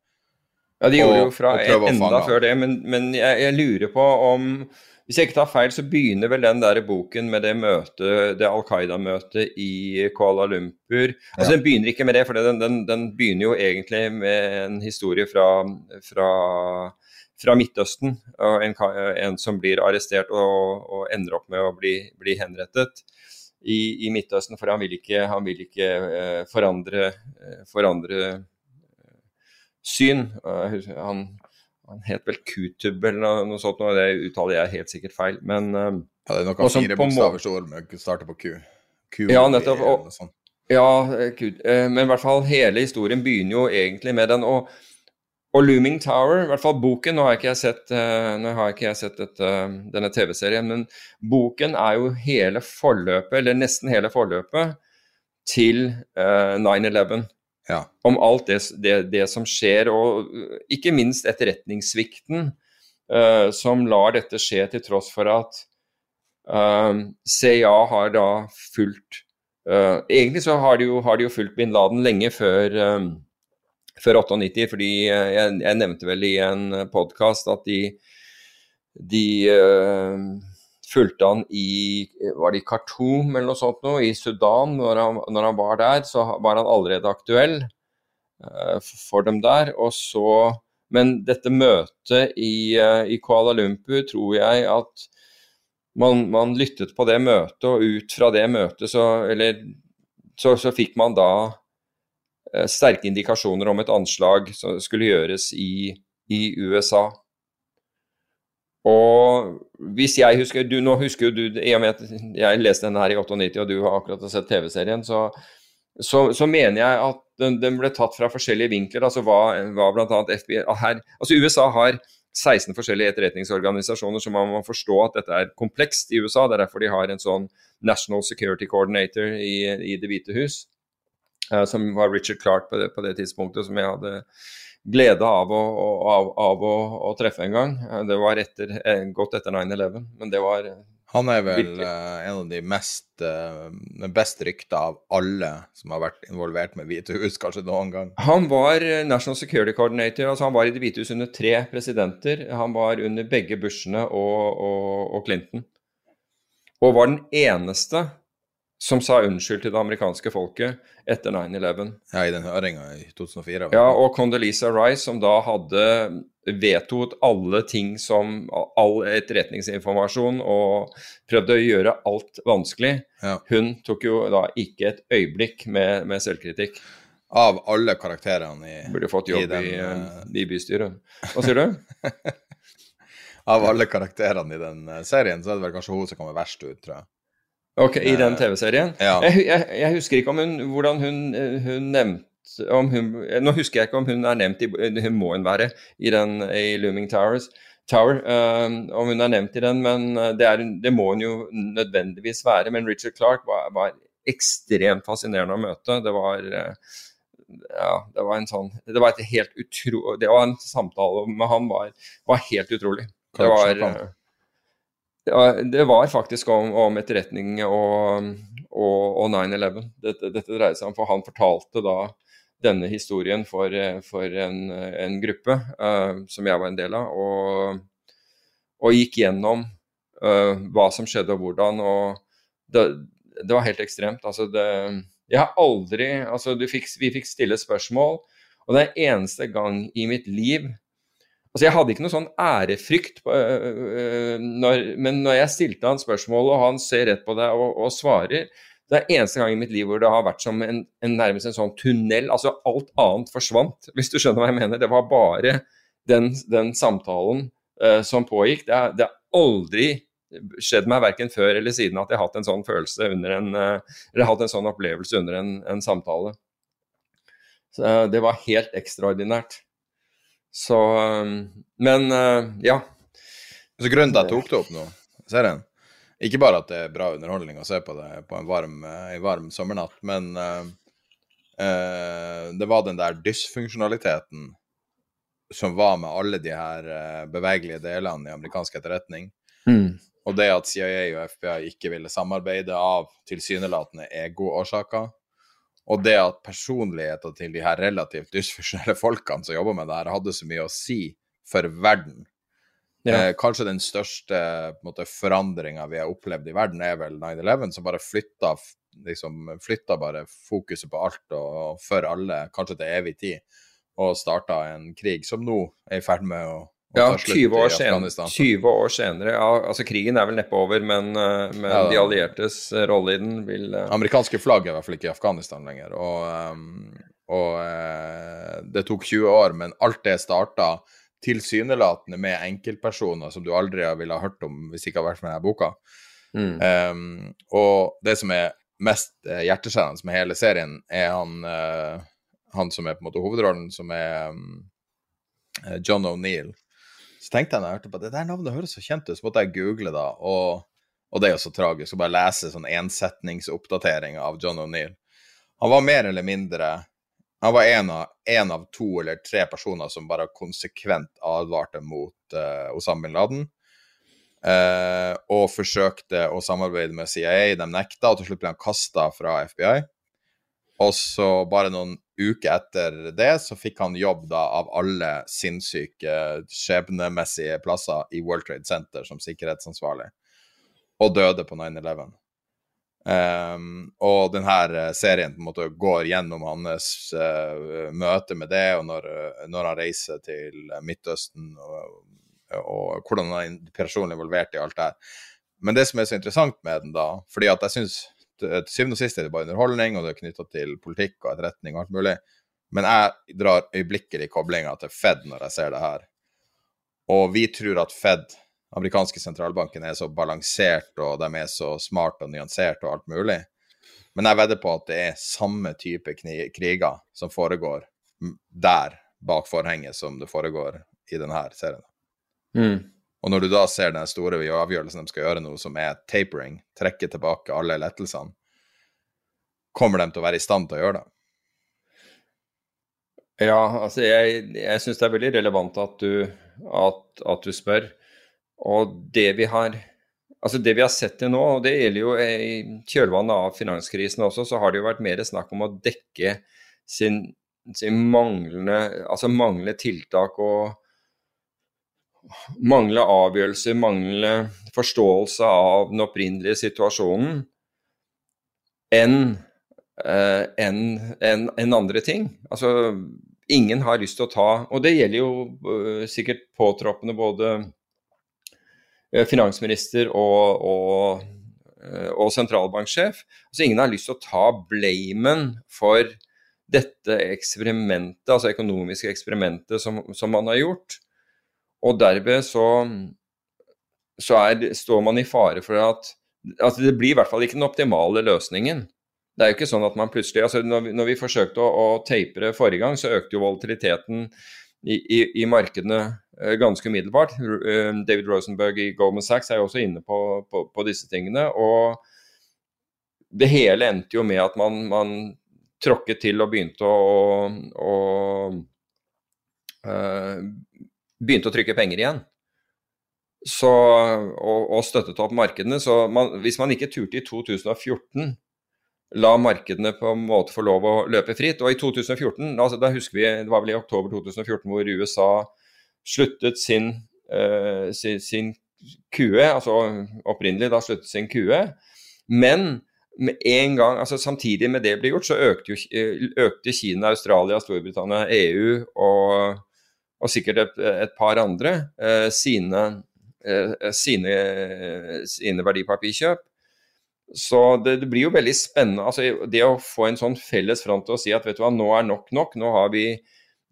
Ja, de gjorde Og- jo fra enda før det, men, men jeg, jeg lurer på om Hvis jeg ikke tar feil, så begynner vel den der boken med det møtet, det Al Qaida-møtet i Kuala Lumpur. Altså Ja. Den begynner ikke med det, for den, den, den begynner jo egentlig med en historie fra, fra, fra Midtøsten. Og en, en som blir arrestert og, og ender opp med å bli, bli henrettet. I, i Midtøsten, for han vil ikke, han vil ikke eh, forandre, eh, forandre eh, syn. Han, han het vel Kutub eller noe, sånt, og det uttaler jeg helt sikkert feil. Men uh, Ja, det er nok noen fire bokstavers ord med starter på Q. Q Ja, nettopp, og- ja, Q, Kut, eh, men i hvert fall hele historien begynner jo egentlig med den. Og, og Looming Tower, i hvert fall boken Nå har ikke jeg sett, eh, ikke jeg sett dette, denne TV-serien, men boken er jo hele forløpet, eller nesten hele forløpet, til uh, 9-11. Ja. om alt det, det, det som skjer, og uh, ikke minst etterretningssvikten uh, som lar dette skje til tross for at uh, CIA har da fulgt uh, Egentlig så har de, jo, har de jo fulgt bin Laden lenge før, um, før 98, fordi jeg, jeg nevnte vel i en podkast at de, de fulgte han i var det i Khartoum eller noe sånt noe, i Sudan. Når han, når han var der, så var han allerede aktuell uh, for dem der. Så, men dette møtet i, uh, i Kuala Lumpur tror jeg at man, man lyttet på det møtet, og ut fra det møtet så, eller, så, så fikk man da eh, sterke indikasjoner om et anslag som skulle gjøres i, i USA. Og hvis jeg husker du, Nå husker jo du, i og med at jeg leste den her i 98, og du har akkurat sett TV-serien, så, så, så mener jeg at den, den ble tatt fra forskjellige vinkler. altså hva, hva bl.a. FBI her, altså USA har 16 forskjellige etterretningsorganisasjoner, så man må forstå at dette er komplekst i USA. Det er derfor de har en sånn National Security Coordinator i, i Det hvite hus, eh, som var Richard Clark på det, på det tidspunktet, som jeg hadde glede av å, av, av å, å treffe en gang. Eh, Det var etter, eh, godt etter 9-11, men det var Han er vel Virkelig. eh, en av de mest best rykta av alle som har vært involvert med Hvite hus, kanskje noen gang. Han var eh, National Security Coordinator, altså han var i Det hvite hus under tre presidenter. Han var under begge Bushene og, og, og Clinton. Og var den eneste som sa unnskyld til det amerikanske folket etter 9-11. Ja, i den høringa i 2004. Ja, og Condoleezza Rice, som da hadde vetoet alle ting som all etterretningsinformasjon og prøvde å gjøre alt vanskelig, Ja. hun tok jo da ikke et øyeblikk med, med selvkritikk. Av alle karakterene i Burde fått jobb i, den, i, uh... i bystyret. Hva sier du? Av alle karakterene i den eh, serien, så er det vel kanskje hun som kommer verst ut, tror jeg. Ok, I den Eh, TV-serien? ja. Jeg, jeg, jeg husker ikke om hun, hvordan hun, eh, hun nevnte om hun, eh, Nå husker jeg ikke om hun er nevnt i Hun må hun være i den i Looming Towers. Tower, um, om hun er nevnt i den, men det, er, det må hun jo nødvendigvis være. Men Richard Clark var, var ekstremt fascinerende å møte. Det var ja, det var en sånn Det var et helt utro... Det var en samtale med han var, var helt utrolig. Det var, det var, faktisk om, om etterretning og, og, og 9-11 dette, dette dreide seg om. For han fortalte da denne historien for, for en, en gruppe uh, som jeg var en del av, og, og gikk gjennom uh, hva som skjedde og hvordan. og det, det var helt ekstremt. Altså det, jeg har aldri altså du fikk, Vi fikk stille spørsmål, og er eneste gang i mitt liv Altså Jeg hadde ikke noe sånn ærefrykt, på, øh, øh, når, men når jeg stilte han spørsmål, og han ser rett på deg og, og svarer Det er eneste gang i mitt liv hvor det har vært som en, en nærmest en sånn tunnel. Altså alt annet forsvant, hvis du skjønner hva jeg mener. Det var bare den, den samtalen øh, som pågikk. Det har aldri skjedd meg verken før eller siden at jeg har hatt en sånn følelse under en øh, Eller hatt en sånn opplevelse under en, en samtale. Så øh, det var helt ekstraordinært. Så um, Men uh, ja. Så grunnen til at jeg tok det opp nå, serien Ikke bare at det er bra underholdning å se på det på en varm, eh, en varm sommernatt, men uh, uh, det var den der dysfunksjonaliteten som var med alle de her uh, bevegelige delene i amerikansk etterretning. Og det at CIA og FBI ikke ville samarbeide av tilsynelatende egoårsaker. Og det at personligheten til de her relativt dysfunksjonelle folkene som jobber med det her, hadde så mye å si for verden. Ja. Eh, kanskje den største forandringa vi har opplevd i verden, er vel 9-11, som bare flytta, liksom, flytta bare fokuset på alt og for alle, kanskje til evig tid, og starta en krig som nå er i ferd med å Ja, 20 år, senere, 20 år senere. Ja, altså Krigen er vel neppe over, men, uh, men Ja, de alliertes uh, rolle i den vil uh, Amerikanske flagg er i hvert fall ikke i Afghanistan lenger. Og, og eh, det tok 20 år, men alt det starta tilsynelatende med enkeltpersoner som du aldri ville ha hørt om hvis det ikke hadde vært med denne boka. mm. Um, og det som er mest eh, hjerteskjærende med hele serien, er han, eh, han som er på en måte hovedrollen, som er eh, John O'Neill. Så tenkte jeg når jeg hørte på det der navnet høres så kjent ut, så måtte jeg google da, og, og det er jo så tragisk å bare lese sånn ensetningsoppdatering av John O'Neill. Han var mer eller mindre Han var en av, av to eller tre personer som bare konsekvent advarte mot uh, Osama bin Laden. Uh, og forsøkte å samarbeide med CIA. De nekta, og til slutt ble han kasta fra FBI. Og så bare noen uker etter det så fikk han jobb da av alle sinnssyke, skjebnemessige plasser i World Trade Center som sikkerhetsansvarlig, og døde på 9-11. Um, og denne serien på en måte går gjennom hans uh, møte med det, og når, når han reiser til Midtøsten, og, og hvordan han er personlig involvert i alt det her. Men det som er så interessant med den, da, fordi at jeg syns til syvende og sist er det bare underholdning, og det er knytta til politikk og etterretning og alt mulig, men jeg drar øyeblikkelig koblinga til Fed når jeg ser det her. Og vi tror at Fed, amerikanske sentralbanken, er så balansert, og de er så smart og nyansert og alt mulig. Men jeg vedder på at det er samme type kriger som foregår der, bak forhenget, som det foregår i denne serien. Mm. Og når du da ser den store avgjørelsen de skal gjøre nå, som er tapering, trekke tilbake alle lettelsene, kommer de til å være i stand til å gjøre det? Ja, altså jeg, jeg syns det er veldig relevant at du, at, at du spør. Og det vi har Altså Det vi har sett til nå, og det gjelder jo i kjølvannet av finanskrisen også, så har det jo vært mer snakk om å dekke sin, sin manglende, altså manglende tiltak og manglende avgjørelser, mangle forståelse av den opprinnelige situasjonen enn eh, en, en, en andre ting. Altså ingen har lyst til å ta Og det gjelder jo uh, sikkert påtroppende både uh, finansminister og, og, og, sentralbanksjef. Altså ingen har lyst til å ta blamen for dette eksperimentet, altså økonomiske eksperimentet som, som man har gjort. Og derved så, så er, står man i fare for at, altså det blir i hvert fall ikke den optimale løsningen. Det er jo ikke sånn at man plutselig altså Når vi, når vi forsøkte å, å tape det forrige gang, så økte jo volatiliteten i, i, i markedene uh, ganske umiddelbart. Uh, David Rosenberg i Goldman Sachs er jo også inne på, på, på, disse tingene. Og det hele endte jo med at man, man tråkket til og begynte å, å uh, Begynte å trykke penger igjen. Så, og, og, støttet opp markedene. Så man, hvis man ikke turte i 2014 la markedene på en måte få lov å løpe fritt. Og i 2014, altså da husker vi, det var vel i oktober 2014 hvor USA sluttet sin, uh, sin, sin QE, altså opprinnelig da sluttet sin QE. Men med en gang, altså samtidig med det ble gjort, så økte, jo, eh, økte Kina, Australia, Storbritannia, EU og, og sikkert et, et, par andre eh, sine, eh, sine, sine verdipapirkjøp. Så det, det, blir jo veldig spennende. altså Det å få en sånn felles front å si at vet du hva, nå er nok nok. Nå har vi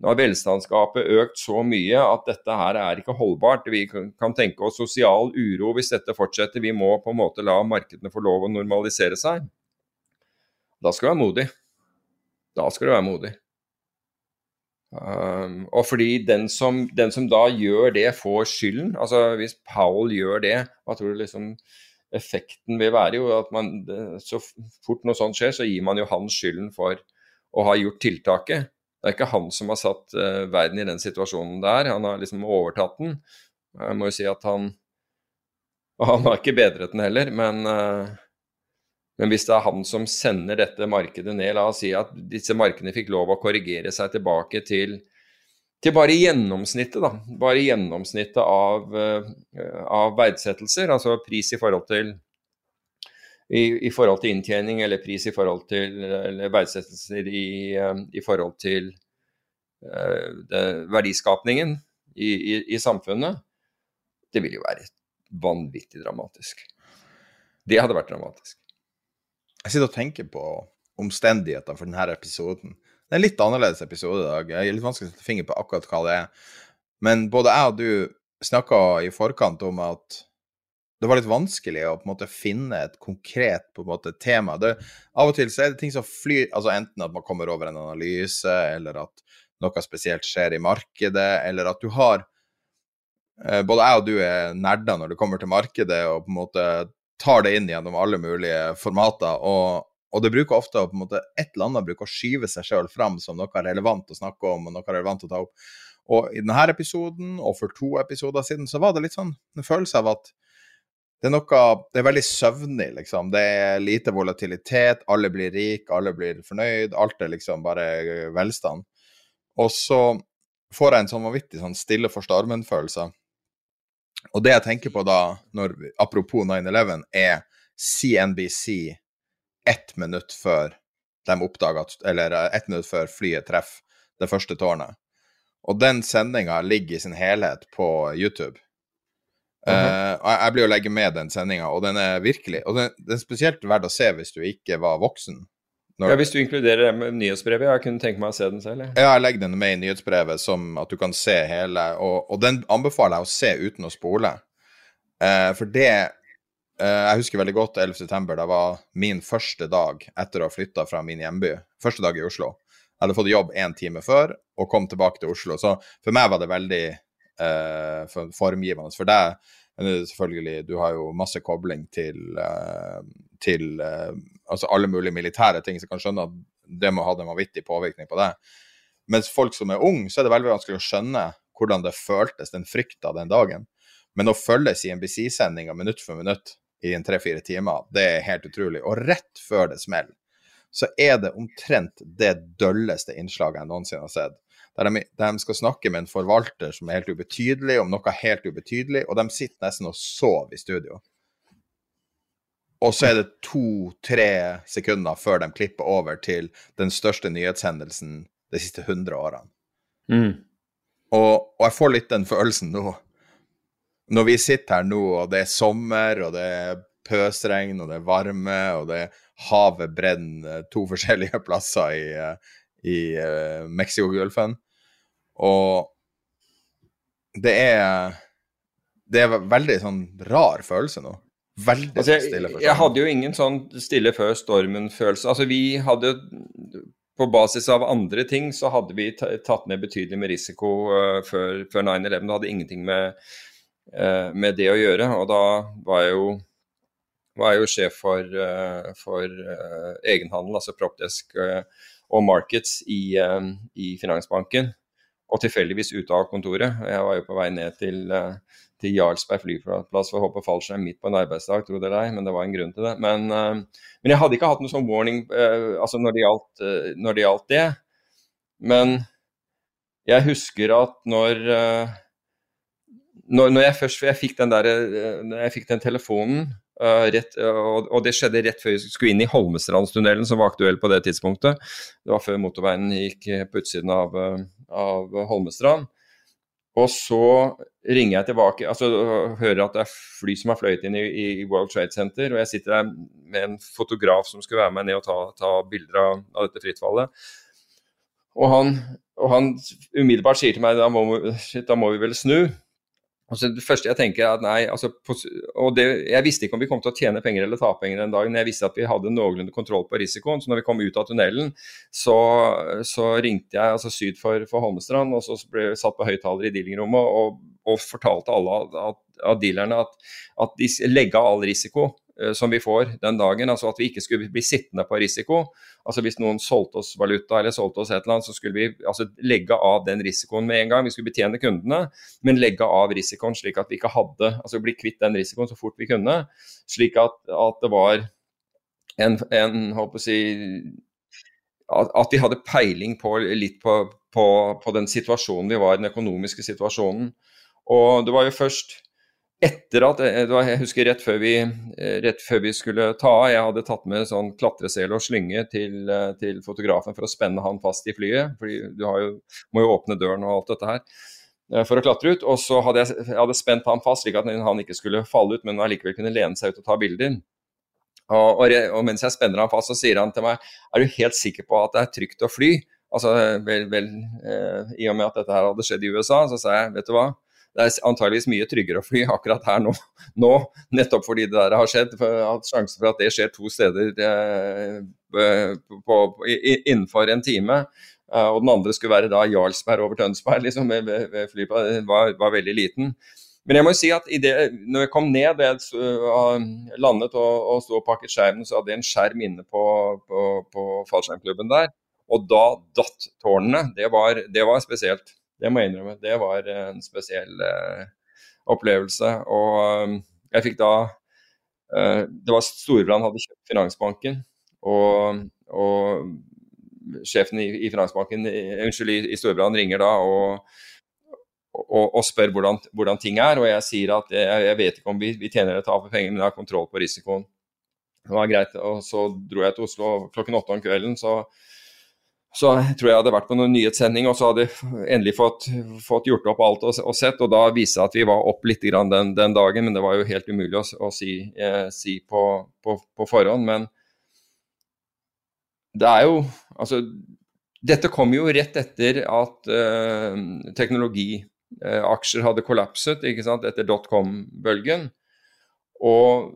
nå har velstandsgapet økt så mye at dette her er ikke holdbart. Vi kan tenke oss sosial uro hvis dette fortsetter. Vi må på en måte la markedene få lov å normalisere seg. Da skal du være modig. Da skal du være modig. Um, og fordi den som, den som, da gjør det, får skylden. Altså hvis Powell gjør det, hva tror du liksom effekten vil være jo at man, så fort noe sånt skjer, så gir man jo han skylden for å ha gjort tiltaket. Det er ikke han som har satt uh, verden i den situasjonen der, han har liksom overtatt den. Jeg må jo si at han Og han har ikke bedret den heller, men, uh, men hvis det er han som sender dette markedet ned, la oss si at disse markedene fikk lov å korrigere seg tilbake til til bare gjennomsnittet, da. Bare gjennomsnittet av, uh, av verdsettelser, altså pris i forhold til i, i, forhold til inntjening eller pris i forhold til eller verdsettelser i, uh, i forhold til uh, det, verdiskapningen i, i, samfunnet, det vil jo være vanvittig dramatisk. Det hadde vært dramatisk. Jeg sitter og tenker på omstendighetene for denne episoden. Det er en litt annerledes episode i dag. Jeg er litt vanskelig å sette finger på akkurat hva det er. Men både jeg og du snakka i forkant om at det var litt vanskelig å på en måte finne et konkret på en måte, tema. Det, av og til så er det ting som flyr altså Enten at man kommer over en analyse, eller at noe spesielt skjer i markedet, eller at du har eh, Både jeg og du er nerder når det kommer til markedet, og på en måte tar det inn gjennom alle mulige formater. Og, og det bruker ofte å på en måte, et eller annet bruker å skyve seg sjøl fram som noe relevant å snakke om og noe relevant å ta opp. Og i denne episoden, og for to episoder siden, så var det litt sånn en følelse av at det er noe Det er veldig søvnig, liksom. Det er lite volatilitet, alle blir rike, alle blir fornøyd, alt er liksom bare velstand. Og så får jeg en sånn vanvittig sånn stille for stormen-følelse. Og det jeg tenker på da, når, apropos 9-11, er CNBC ett minutt før de oppdaga Eller eh, ett minutt før flyet treffer det første tårnet. Og den sendinga ligger i sin helhet på YouTube. Uh -huh. uh, jeg blir å legge med den sendinga, og den er virkelig Og den, den, er spesielt verdt å se hvis du ikke var voksen. Når, ja, Hvis du inkluderer det med nyhetsbrevet, jeg kunne tenke meg å se den selv. Jeg. Ja, jeg legger den med i nyhetsbrevet, som at du kan se hele, og, og den anbefaler jeg å se uten å spole. Eh, for det Eh, jeg husker veldig godt 11.9. Det var min første dag etter å ha flytta fra min hjemby. Første dag i Oslo. Jeg hadde fått jobb én time før og kom tilbake til Oslo. Så for meg var det veldig eh, formgivende. For deg selvfølgelig, du har jo masse kobling til, eh, til eh, altså alle mulige militære ting, så jeg kan skjønne at det må ha en vanvittig påvirkning på det. Mens folk som er unge, så er det veldig vanskelig å skjønne hvordan det føltes, den frykta den dagen. Men å følge CNBC-sendinga minutt for minutt i en tre-fire timer, det er helt utrolig. Og rett før det smeller, så er det omtrent det dølleste innslaget jeg noensinne har sett. Der de, de, skal snakke med en forvalter som er helt ubetydelig, om noe helt ubetydelig, og de sitter nesten og sover i studio. Og så er det to-tre sekunder før de klipper over til den største nyhetshendelsen de siste 100 årene. Mm. Og, og, jeg får litt den følelsen nå. Når vi sitter her nå, og det er sommer, og det er pøsregn, og det er varme, og det er havet brenner to forskjellige plasser i, i uh, Mexicogolfen. Og det er Det er veldig sånn rar følelse nå. Veldig altså, jeg, stille. Jeg hadde jo ingen sånn stille før stormen-følelse. Altså, vi hadde på basis av andre ting så hadde vi tatt ned betydelig med risiko uh, før, før 9-11. Det hadde ingenting med, uh, med, det å gjøre. Og da var jeg jo, var jeg jo sjef for, uh, for egenhandel, altså Propdesk og Markets i, i, Finansbanken. Og tilfeldigvis ute av kontoret. Jeg var jo på vei ned til til Jarlsberg flyplass for å hoppe fallskjerm midt på en arbeidsdag, tro det eller ei, men det var en grunn til det. Men, uh, men jeg hadde ikke hatt noe sånn warning uh, altså når det, gjaldt, uh, når det, gjaldt, det Men jeg husker at når når, når jeg først jeg fikk den, der, jeg fikk den telefonen, rett, og, og, det skjedde rett før vi skulle inn i Holmestrandstunnelen, som var aktuell på det tidspunktet. Det var før motorveien gikk på utsiden av, av Holmestrand. Og så ringer jeg tilbake, altså hører at det er fly som har fløyet inn i, i, World Trade Center, og jeg sitter der med en fotograf som skulle være med ned og ta, ta bilder av, av, dette frittfallet. Og han, og han, umiddelbart sier til meg da må, da må vi vel snu. Altså, det første jeg tenker er at nei, altså, og det, Jeg visste ikke om vi kom til å tjene penger eller tape penger den dagen, jeg visste at vi hadde noenlunde kontroll på risikoen. Så når vi kom ut av tunnelen, så, så ringte jeg altså syd for, for Holmestrand, og så ble jeg satt på høyttaler i dealingrommet og, og, fortalte alle av, at dealerne at, at de legge av all risiko. Eh, som vi får den dagen. altså At vi ikke skulle bli sittende på risiko. altså Hvis noen solgte oss valuta eller solgte oss et eller annet, så skulle vi altså legge av den risikoen med en gang. Vi skulle betjene kundene, men legge av risikoen slik at vi ikke hadde altså bli kvitt den risikoen så fort vi kunne. Slik at, at det var en, en håper å si, at vi hadde peiling på litt på, på, på den situasjonen vi var i, den økonomiske situasjonen. Og det var jo først etter at eh, Jeg husker rett før, vi, eh, rett før vi skulle ta av, jeg hadde tatt med sånn klatresele og slynge til, eh, til, fotografen for å spenne han fast i flyet. fordi du jo, må jo åpne døren og alt dette her for å klatre ut. Og så hadde jeg, jeg hadde spent han fast slik at han ikke skulle falle ut, men allikevel kunne lene seg ut og ta bilder. Og, og, og, mens jeg spenner han fast, så sier han til meg er du helt sikker på at det er trygt å fly? Altså, vel, vel eh, I og med at dette her hadde skjedd i USA, så sa jeg vet du hva, det er antageligvis mye tryggere å fly akkurat her nå, nå nettopp fordi det der har skjedd. At Sjansen for at det skjer to steder eh, på, på, innenfor en time, eh, og den andre skulle være da Jarlsberg over Tønsberg, liksom, ved, ved flyplass, var, var, veldig liten. Men jeg må jo si at det, når jeg kom ned, og uh, landet og, og sto og pakket skjermen, så hadde jeg en skjerm inne på, på, på fallskjermklubben der. Og da datt tårnene. Det var, det var spesielt. Det må jeg innrømme. Det var en spesiell uh, opplevelse. Og um, jeg fikk da uh, Det var Storebrand hadde kjøpt Finansbanken, og, og sjefen i, i, Finansbanken, unnskyld, i, i Storebrand ringer da og, og, og spør hvordan, hvordan, ting er. Og jeg sier at jeg, jeg vet ikke om vi, vi tjener eller taper penger, men jeg har kontroll på risikoen. Det var greit. Og så dro jeg til Oslo klokken åtte om kvelden. så så tror jeg hadde vært på noen nyhetssending og så hadde jeg endelig fått, fått gjort opp alt og, og, sett. Og da viste det at vi var opp litt den, den, dagen, men det var jo helt umulig å, å si, eh, si på, på, på, forhånd. Men det er jo Altså, dette kom jo rett etter at eh, teknologiaksjer hadde kollapset ikke sant, etter dotcom-bølgen. Og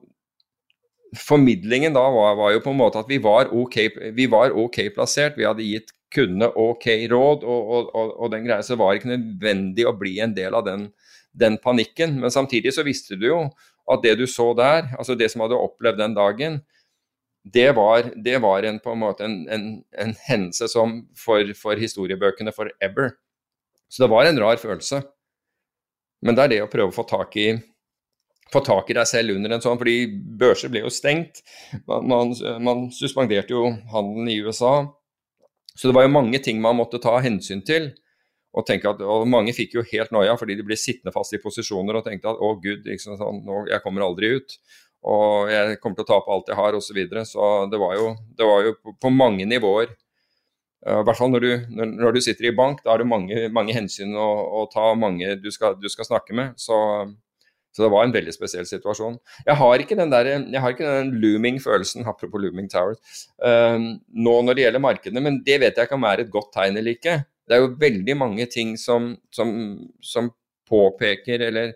formidlingen da var, var, jo på en måte at vi var, okay, vi var ok plassert. Vi hadde gitt kundene ok råd, og, og, og, og, den greia så var det ikke nødvendig å bli en del av den, den, panikken. Men samtidig så visste du jo at det du så der, altså det som hadde opplevd den dagen, det var, det var en, på en måte en, en, en hendelse som for, for historiebøkene forever. Så det var en rar følelse. Men det er det å prøve å få tak i få tak i deg selv under en sånn, fordi børser ble jo stengt. Man, man, man suspenderte jo handelen i USA. Så det var jo mange ting man måtte ta hensyn til. Og, at, og mange fikk jo helt noia fordi de ble sittende fast i posisjoner og tenkte at å gud, liksom, sånn, nå, jeg kommer aldri ut. Og jeg kommer til å tape alt jeg har osv. Så, videre. så det var jo, det var jo på, på mange nivåer. Uh, I hvert fall når du, når du, sitter i bank, da er det mange, mange hensyn å, å, ta, mange du skal, du skal snakke med. Så, så, det var en veldig spesiell situasjon. Jeg har ikke den, der, har ikke den looming følelsen, apropos looming towers, uh, nå når det gjelder markedene, men det vet jeg ikke om er et godt tegn eller ikke. Det er jo veldig mange ting som, som, som påpeker eller,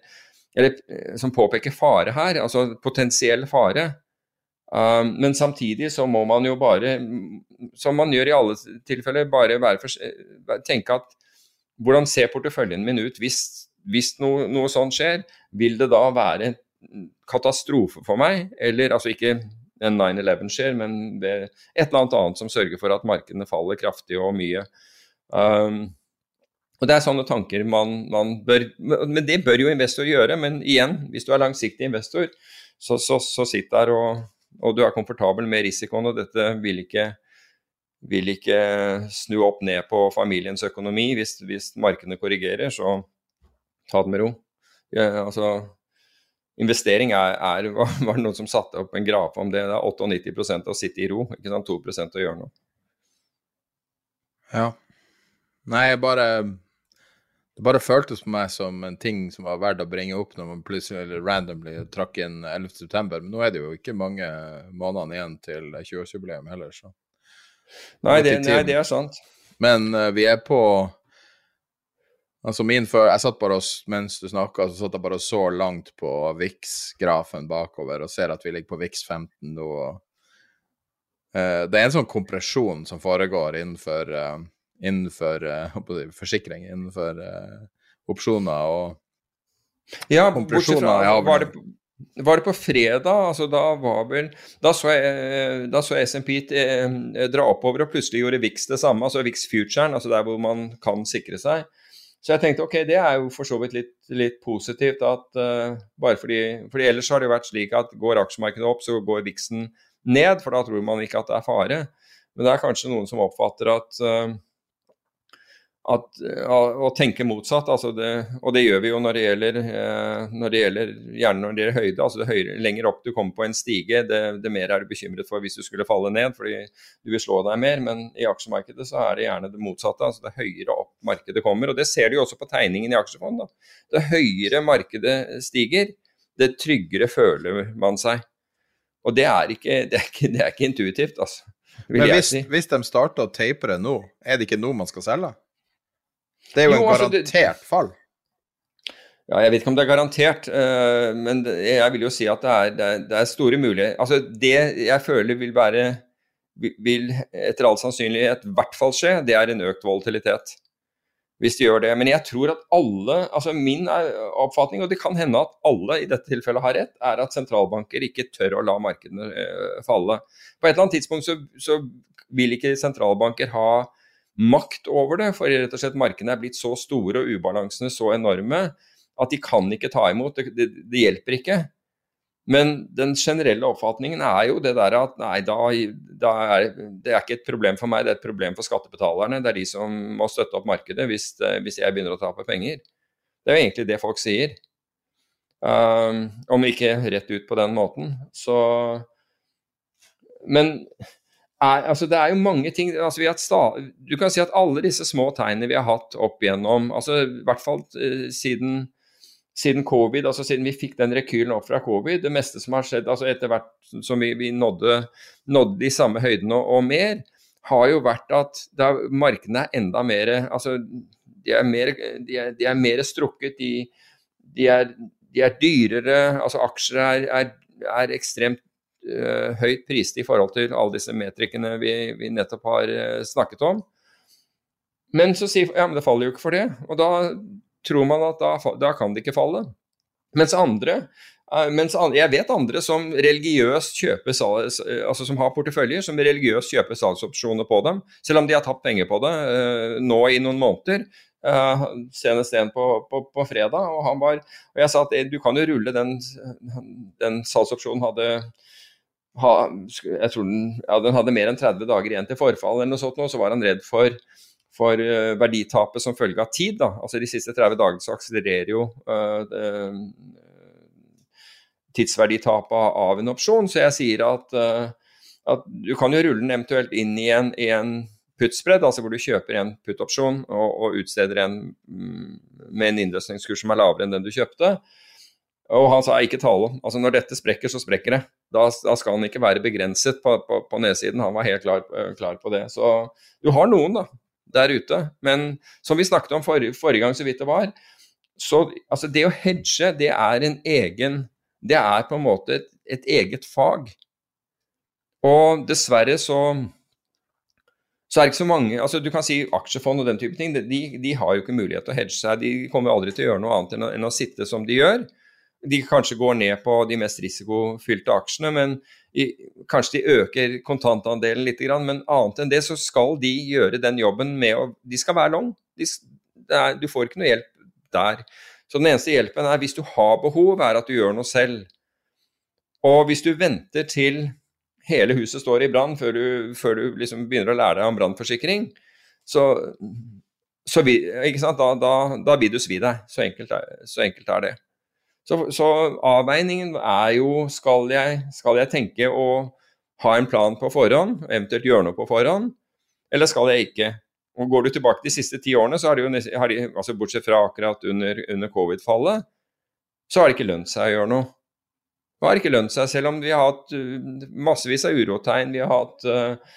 eller, eh, som påpeker fare her, altså potensiell fare. Um, men samtidig så må man jo bare, som man gjør i alle tilfeller, bare for, tenke at hvordan ser porteføljen min ut hvis, hvis noe, noe sånt skjer? Vil det da være en katastrofe for meg, eller altså ikke en 9-11 skjer, men et eller annet annet som sørger for at markedene faller kraftig og mye. Um, og Det er sånne tanker man, man, bør Men det bør jo investor gjøre. Men igjen, hvis du er langsiktig investor, så, så, så sitt der og, og, du er komfortabel med risikoen, og dette vil ikke, vil ikke snu opp ned på familiens økonomi. Hvis, hvis markedene korrigerer, så ta det med ro. Ja, altså, investering er, er, var det noen som satte opp en graf om det. Det er 98% å sitte i ro, ikke sant? 2% å gjøre noe. Ja. Nei, jeg bare Det bare føltes på meg som en ting som var verdt å bringe opp når man plutselig eller randomly trakk inn 11.9. Men nå er det jo ikke mange månedene igjen til 20-årsjubileum heller, så Nei det, nei, det er sant. Men uh, vi er på Altså min før, Jeg satt bare og, mens du snakka, så satt jeg bare og så langt på VIX-grafen bakover og ser at vi ligger på VIX 15 nå. Uh, det er en sånn kompresjon som foregår innenfor uh, innenfor uh, forsikring, innenfor opsjoner og ja, kompresjoner. fra var det, var det på fredag? altså Da var vel Da så, jeg, da så SMP dra oppover, og plutselig gjorde VIX det samme. altså VIX Futuren, altså der hvor man kan sikre seg. Så jeg tenkte ok, det er jo for så vidt litt, litt positivt. at uh, bare fordi, fordi Ellers har det jo vært slik at går aksjemarkedet opp, så går VIX-en ned, for da tror man ikke at det er fare. Men det er kanskje noen som oppfatter at uh, at, å tenke motsatt. Altså det, og det gjør vi jo når det gjelder, eh, når det gjelder gjerne når det gjelder høyde. altså det høyre, Lenger opp du kommer på en stige, det, det, mer er du bekymret for hvis du skulle falle ned, fordi du vil slå deg mer. Men i aksjemarkedet så er det gjerne det motsatte. altså Det høyere opp markedet kommer. og Det ser du jo også på tegningen i aksjefond. Da. Det høyere markedet stiger, det tryggere føler man seg. Og det er ikke, det er ikke, det er ikke intuitivt, altså. Men hvis, si. hvis de starter å tape det nå, er det ikke nå man skal selge? Det er jo, jo en altså, garantert fall. Ja, Jeg vet ikke om det er garantert, uh, men jeg vil jo si at det er, det er, det er store muligheter. Altså, Det jeg føler vil være vil etter all sannsynlighet i hvert fall skje, det er en økt volatilitet. Hvis de gjør det. Men jeg tror at alle altså Min oppfatning, og det kan hende at alle i dette tilfellet har rett, er at sentralbanker ikke tør å la markedene uh, falle. På et eller annet tidspunkt så, så vil ikke sentralbanker ha makt over det. For rett og slett markedene er blitt så store og ubalansene så enorme at de kan ikke ta imot. Det, det, det, hjelper ikke. Men den generelle oppfatningen er jo det der at nei, da, da er, det er ikke et problem for meg, det er et problem for skattebetalerne. Det er de som må støtte opp markedet hvis, hvis jeg begynner å tape penger. Det er jo egentlig det folk sier. Um, om ikke rett ut på den måten. Så Men er, altså det er jo mange ting. Altså sta, Du kan si at alle disse små tegnene vi har hatt opp igjennom, altså i hvert fall uh, siden, siden, covid, altså siden vi fikk den rekylen opp fra covid, det meste som har skjedd altså etter hvert som vi, vi nådde, nådde, de samme høydene og, og, mer, har jo vært at er, markedene er enda mer altså de er mer, de er, de er mer strukket, de, de, er, er, dyrere, altså aksjer er, er, ekstremt høyt priste i forhold til alle disse metrikene vi, vi nettopp har uh, snakket om. Men så sier ja, men det faller jo ikke for det. Og da tror man at da, da kan det ikke falle. Mens andre Uh, mens jeg vet andre som religiøst kjøper altså som har porteføljer som religiøst kjøper salgsopsjoner på dem, selv om de har tapt penger på det nå i noen måneder. Uh, senest en på, på, på, fredag, og han var Og jeg sa at du kan jo rulle den, den salgsopsjonen hadde ha, jeg tror den, ja, den hadde mer enn 30 dager igjen til forfall, eller noe sånt, og så var han redd for for uh, verditapet som følge av tid. Da. Altså De siste 30 dagene så akselererer jo uh, tidsverditapet av en opsjon. Så jeg sier at, at, du kan jo rulle den eventuelt inn i en, i en puttspredd, altså hvor du kjøper en puttopsjon og, og, utsteder en mm, med en innløsningskurs som er lavere enn den du kjøpte. Og han sa ikke tale. Altså når dette sprekker, så sprekker det. Da, da skal han ikke være begrenset på, på, på nedsiden. Han var helt klar, klar, på det. Så du har noen, da der ute. Men som vi snakket om forrige, forrige gang, så vidt det var, så altså det å hedge, det er en egen Det er på en måte et, et eget fag. Og dessverre så så er det ikke så mange altså Du kan si aksjefond og den type ting. De, de har jo ikke mulighet til å hedge seg. De kommer aldri til å gjøre noe annet enn å, enn å sitte som de gjør. De kanskje går ned på de mest risikofylte aksjene, men i, kanskje de øker kontantandelen litt, men annet enn det så skal de gjøre den jobben med å De skal være long. De, er, du får ikke noe hjelp der. Så den eneste hjelpen er hvis du har behov, er at du gjør noe selv. Og hvis du venter til hele huset står i brann før du, før du liksom begynner å lære deg om brannforsikring, så, så da, da, da, vil du svi deg. Så enkelt er, så enkelt er det. Så, så, avveiningen er jo skal jeg, skal jeg tenke å ha en plan på forhånd, eventuelt gjøre noe på forhånd, eller skal jeg ikke? Og Går du tilbake de siste ti årene, så har de jo, har de, altså bortsett fra akkurat under, under covid-fallet, så har det ikke lønt seg å gjøre noe. Det har ikke lønt seg, selv om vi har hatt uh, massevis av urotegn. Vi har hatt uh,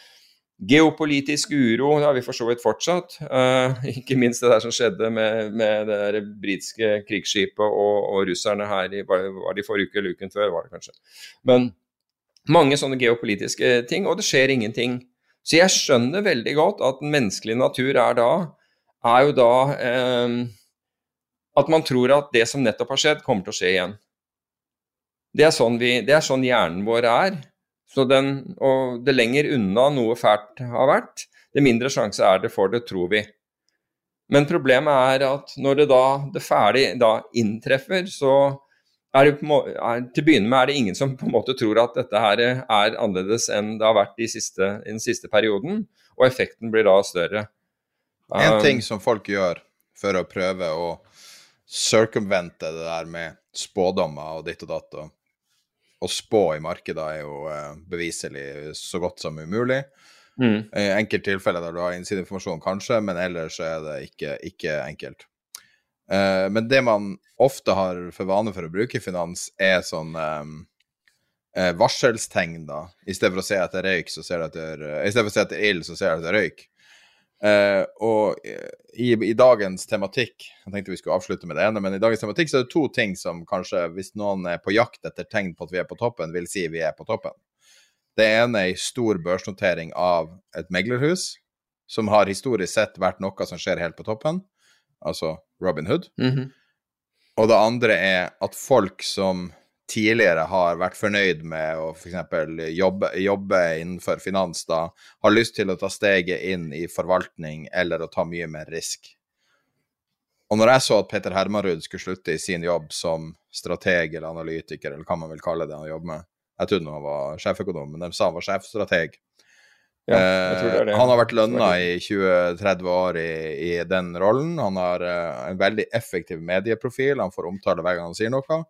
Geopolitisk uro det har vi for så vidt fortsatt. Uh, ikke minst det der som skjedde med, med det der britiske krigsskipet og, og, russerne her i, var, det forrige uke eller uken før, var det kanskje. Men mange sånne geopolitiske ting, og det skjer ingenting. Så jeg skjønner veldig godt at den menneskelige natur er da er jo da eh, at man tror at det som nettopp har skjedd, kommer til å skje igjen. Det er sånn, vi, det er sånn hjernen vår er. Så den, og det lenger unna noe fælt har vært, det mindre sjanse er det for det, tror vi. Men problemet er at når det da det ferdig da inntreffer, så er det er, til å begynne med er det ingen som på en måte tror at dette her er annerledes enn det har vært i, siste, i den siste perioden, og effekten blir da større. En um, ting som folk gjør for å prøve å circumvente det der med spådommer og ditt og datt og å spå i markedet er jo uh, beviselig så godt som umulig. Mm. I enkelte tilfeller der du har innsideinformasjon, kanskje, men ellers er det ikke, ikke enkelt. Uh, men det man ofte har for vane for å bruke i finans, er sånn um, uh, varselstegn, da. I stedet for å se etter røyk, så ser du etter I stedet for å se etter ild, så ser du etter røyk. Uh, og i, i, dagens tematikk Jeg tenkte vi skulle avslutte med det ene, men i dagens tematikk så er det to ting som kanskje, hvis noen er på jakt etter tegn på at vi er på toppen, vil si vi er på toppen. Det ene er en stor børsnotering av et meglerhus, som har historisk sett vært noe som skjer helt på toppen, altså Robin Hood. Mm -hmm. Og det andre er at folk som tidligere har vært fornøyd med å f.eks. Jobbe, jobbe innenfor finans, da har lyst til å ta steget inn i forvaltning eller å ta mye mer risk. Og når jeg så at Peter Hermarud skulle slutte i sin jobb som strateg eller analytiker, eller hva man vil kalle det han jobber med Jeg trodde han var sjeføkonom, men de sa han var sjefstrateg. Ja, det det. Han har vært lønna i 20-30 år i, i, den rollen. Han har uh, en veldig effektiv medieprofil. Han får omtale hver gang han sier noe.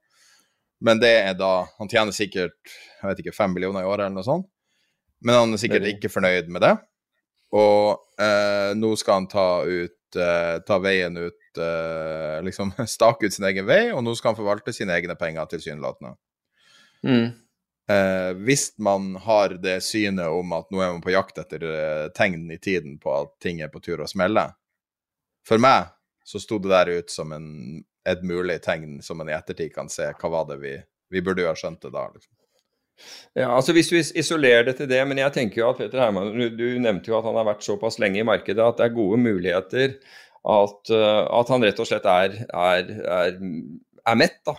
Men det er da Han tjener sikkert jeg vet ikke, fem millioner i året eller noe sånt. Men han er sikkert ikke fornøyd med det. Og eh, nå skal han ta ut eh, ta veien ut eh, Liksom stake ut sin egen vei, og nå skal han forvalte sine egne penger, tilsynelatende. Mm. Eh, hvis man har det synet om at nå er man på jakt etter eh, tegn i tiden på at ting er på tur å smelle For meg så sto det der ut som en et mulig tegn som man i ettertid kan se. Hva var det vi, vi burde jo ha skjønt det da? liksom. Ja, altså Hvis du isolerer det til det, men jeg tenker jo at Peter Herman, du, nevnte jo at han har vært såpass lenge i markedet at det er gode muligheter at, uh, at han rett og slett er, er, er, er mett. da.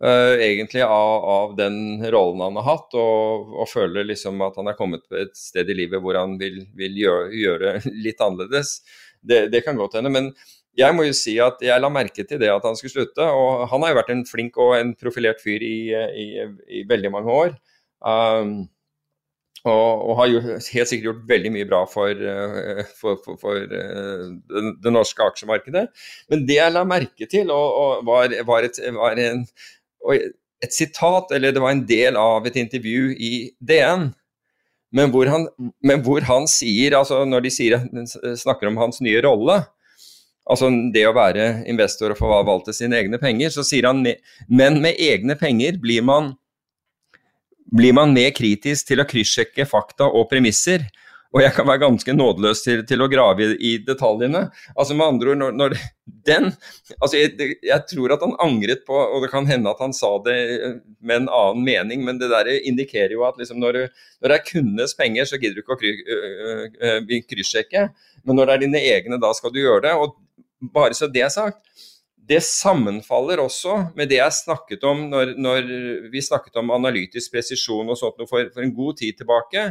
Uh, egentlig av, av, den rollen han har hatt, og, og, føler liksom at han er kommet på et sted i livet hvor han vil, vil gjøre, gjøre, litt annerledes. Det, det kan godt hende. Men jeg må jo si at jeg la merke til det at han skulle slutte. Og han har jo vært en flink og en profilert fyr i, i, i veldig mange år. Um, og, og, har jo helt sikkert gjort veldig mye bra for, uh, for, for, for uh, det, det, norske aksjemarkedet. Men det jeg la merke til, og, og var, var, et, var en, et, sitat, eller det var en del av et intervju i DN, men hvor han, men hvor han sier, altså når de sier, snakker om hans nye rolle, altså det å være investor og forvalte sine egne penger, så sier han men med egne penger blir man blir man mer kritisk til å kryssjekke fakta og premisser. Og jeg kan være ganske nådeløs til, til å grave i, i, detaljene. Altså med andre ord, når, når den altså jeg, jeg, tror at han angret på, og det kan hende at han sa det med en annen mening, men det der indikerer jo at liksom når, når, det er kundenes penger, så gidder du ikke å kry, øh, øh, kryssjekke. Men når det er dine egne, da skal du gjøre det. Og bare så det er sagt, det sammenfaller også med det jeg snakket om når, når vi snakket om analytisk presisjon og sånt for, for, en god tid tilbake,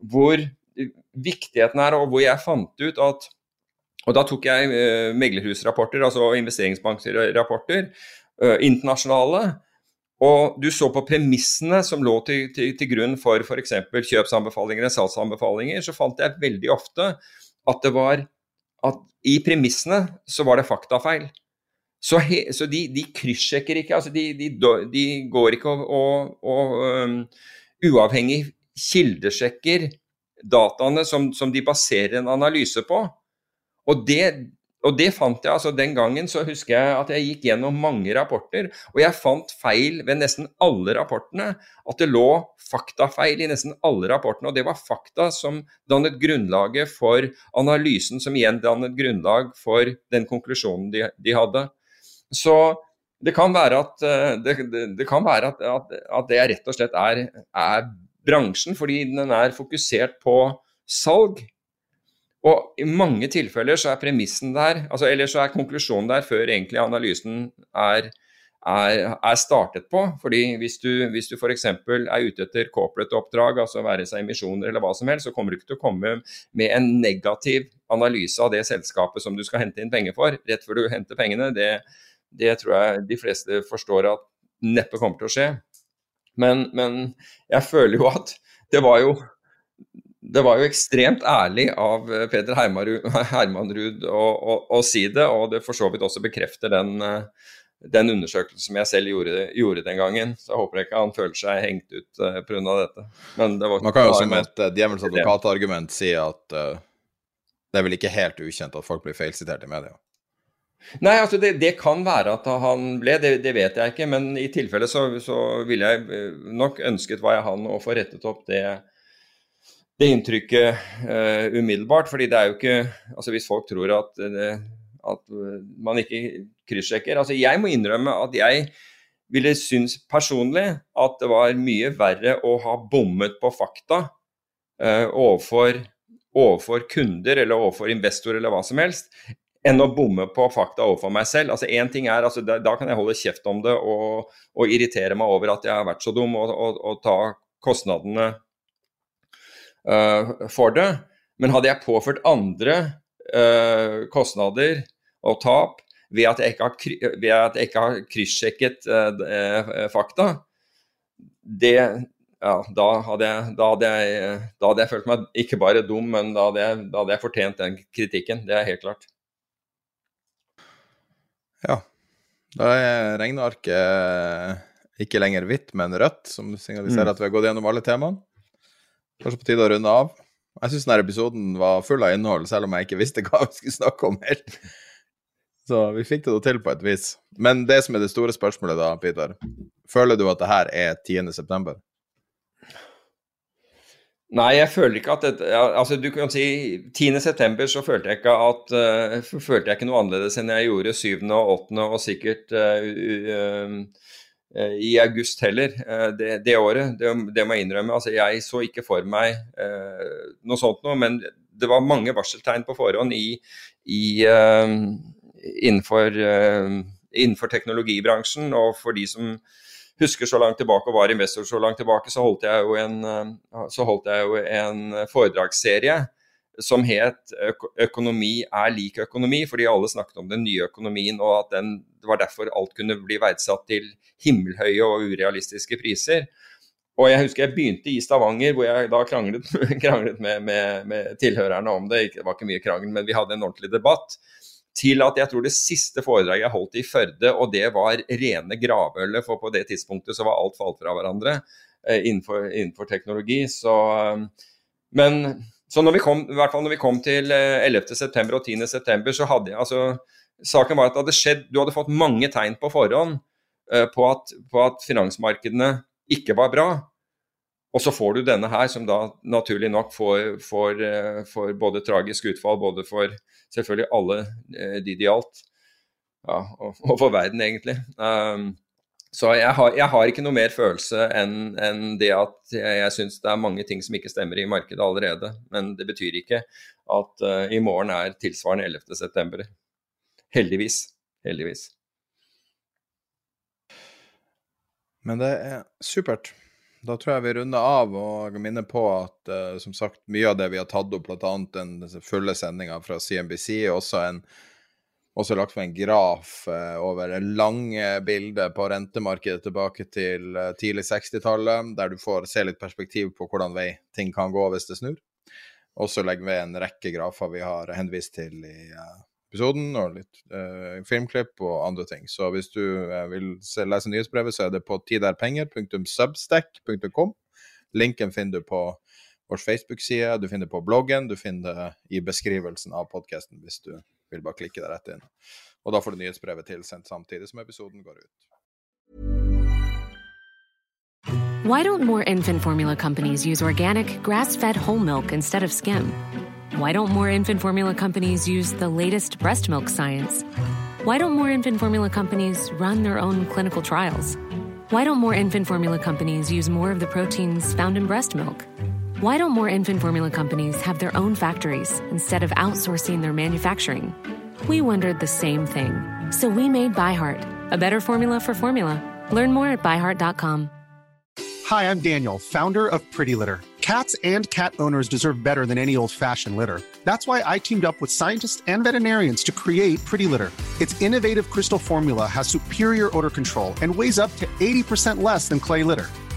hvor viktigheten er, og hvor jeg fant ut at Og da tok jeg uh, meglerhusrapporter, altså investeringsbankrapporter, uh, internasjonale. Og du så på premissene som lå til, til, til grunn for f.eks. kjøpsanbefalinger og salgsanbefalinger, så fant jeg veldig ofte at det var at i premissene så var det faktafeil. Så, he, så de, de kryssjekker ikke. altså De, de, de går ikke og, og, og um, uavhengig kildesjekker dataene som, som, de baserer en analyse på. Og det, og det fant jeg altså Den gangen så husker jeg at jeg gikk gjennom mange rapporter, og jeg fant feil ved nesten alle rapportene. At det lå faktafeil i nesten alle rapportene. Og det var fakta som dannet grunnlaget for analysen, som igjen dannet grunnlag for den konklusjonen de, de hadde. Så det kan være at eh, det, det, kan være at, at, at det rett og slett er, er bransjen, fordi den er fokusert på salg. Og i mange tilfeller så er premissen der, altså, eller så er konklusjonen der før egentlig analysen er, er, er startet på. Fordi hvis du, hvis du f.eks. er ute etter corporate-oppdrag, altså være seg emisjoner eller hva som helst, så kommer du ikke til å komme med en negativ analyse av det selskapet som du skal hente inn penger for, rett før du henter pengene. Det, det tror jeg de fleste forstår at neppe kommer til å skje. Men, men jeg føler jo at det var jo det var jo ekstremt ærlig av Peder Peter Hermanrud å, å, å, si det, og det for så vidt også bekrefter den, eh, den undersøkelsen som jeg selv gjorde, gjorde, den gangen. Så jeg håper ikke han føler seg hengt ut uh, pga. dette. Men det var, Man kan jo som et djevelens advokatargument si at uh, det er vel ikke helt ukjent at folk blir feilsitert i media? Nei, altså det, det, kan være at han ble, det, det, vet jeg ikke. Men i tilfelle så, så ville jeg eh, nok ønsket var jeg han å få rettet opp det, det inntrykket uh, umiddelbart. fordi det er jo ikke altså Hvis folk tror at, at man ikke kryssjekker altså Jeg må innrømme at jeg ville synes personlig at det var mye verre å ha bommet på fakta uh, overfor, overfor kunder eller overfor investorer eller hva som helst, enn å bomme på fakta overfor meg selv. Altså en ting er, altså, da, da, kan jeg holde kjeft om det og, og, irritere meg over at jeg har vært så dum, og, og, og ta kostnadene uh, for det. Men hadde jeg påført andre uh, kostnader og tap ved at jeg ikke har, ved kryssjekket uh, fakta, det, ja, da hadde, jeg, da, hadde jeg, da hadde jeg følt meg ikke bare dum, men da hadde, jeg, da hadde jeg fortjent den kritikken. Det er helt klart. Ja. Da er regnearket ikke lenger hvitt, men rødt, som signaliserer mm. at vi har gått gjennom alle temaene. Kanskje på tide å runde av. Jeg syns denne episoden var full av innhold, selv om jeg ikke visste hva vi skulle snakke om helt. Så vi fikk det til på et vis. Men det som er det store spørsmålet da, Peter, føler du at det her er 10. september? Nei, jeg føler ikke at det, altså du kan si 10. september så følte jeg ikke at uh, følte jeg ikke noe annerledes enn jeg gjorde 7. og 8. og sikkert uh, uh, i august heller, det, det, året. Det, det, må jeg innrømme. Altså, jeg så ikke for meg noe sånt noe, men det var mange varseltegn på forhånd i, i innenfor innenfor teknologibransjen. Og for de som husker så langt tilbake og var investor så langt tilbake, så holdt jeg jo en, holdt jeg jo en foredragsserie som het 'Økonomi er lik økonomi', fordi alle snakket om den nye økonomien, og at den, det var derfor alt kunne bli verdsatt til himmelhøye og urealistiske priser. Og jeg husker jeg begynte i Stavanger, hvor jeg da kranglet, kranglet med, med, med, tilhørerne om det. Det var ikke mye krangel, men vi hadde en ordentlig debatt. Til at jeg tror det siste foredraget jeg holdt i Førde, og det var rene gravølet, for på det tidspunktet så var alt falt fra hverandre eh, innenfor, innenfor, teknologi. Så, eh, men så når vi kom, i hvert fall når vi kom til 11.9. Eh, og 10.9, så hadde jeg altså Saken var at det hadde skjedd Du hadde fått mange tegn på forhånd uh, på, at, på at finansmarkedene ikke var bra. Og så får du denne her, som da naturlig nok får, får, uh, får både tragisk utfall, både for selvfølgelig alle uh, de det gjaldt, ja, og, og, for verden, egentlig. Um, så jeg har, jeg har, ikke noe mer følelse enn en det at jeg, jeg syns det er mange ting som ikke stemmer i markedet allerede. Men det betyr ikke at uh, i morgen er tilsvarende 11.9. Heldigvis. Heldigvis. Men det er supert. Da tror jeg vi runder av og minner på at uh, som sagt, mye av det vi har tatt opp, bl.a. den fulle sendinga fra CNBC, også en også lagt med en graf over over lange bilder på rentemarkedet tilbake til uh, tidlig 60-tallet, der du får se litt perspektiv på hvordan vei ting kan gå hvis det snur. Og så legger vi en rekke grafer vi har henvist til i episoden, og litt uh, filmklipp og andre ting. Så hvis du uh, vil se, lese nyhetsbrevet, så er det på tiderpenger.substack.com. Linken finner du på vår Facebook-side, du finner på bloggen, du finner det i beskrivelsen av podkasten hvis du vil bare klikke deg rett inn. Og da får du nyhetsbrevet tilsendt samtidig som episoden går ut. Why don't more infant formula companies use organic, grass-fed whole milk instead of skim? Why don't more infant formula companies use the latest breast milk science? Why don't more infant formula companies run their own clinical trials? Why don't more infant formula companies use more of the proteins found in breast milk? Why don't more infant formula companies have their own factories instead of outsourcing their manufacturing? We wondered the same thing. So we made ByHeart, a better formula for formula. Learn more at byheart.com. Hi, I'm Daniel, founder of Pretty Litter. Cats and cat owners deserve better than any old fashioned litter. That's why I teamed up with scientists and veterinarians to create Pretty Litter. Its innovative crystal formula has superior odor control and weighs up to 80% less than clay litter.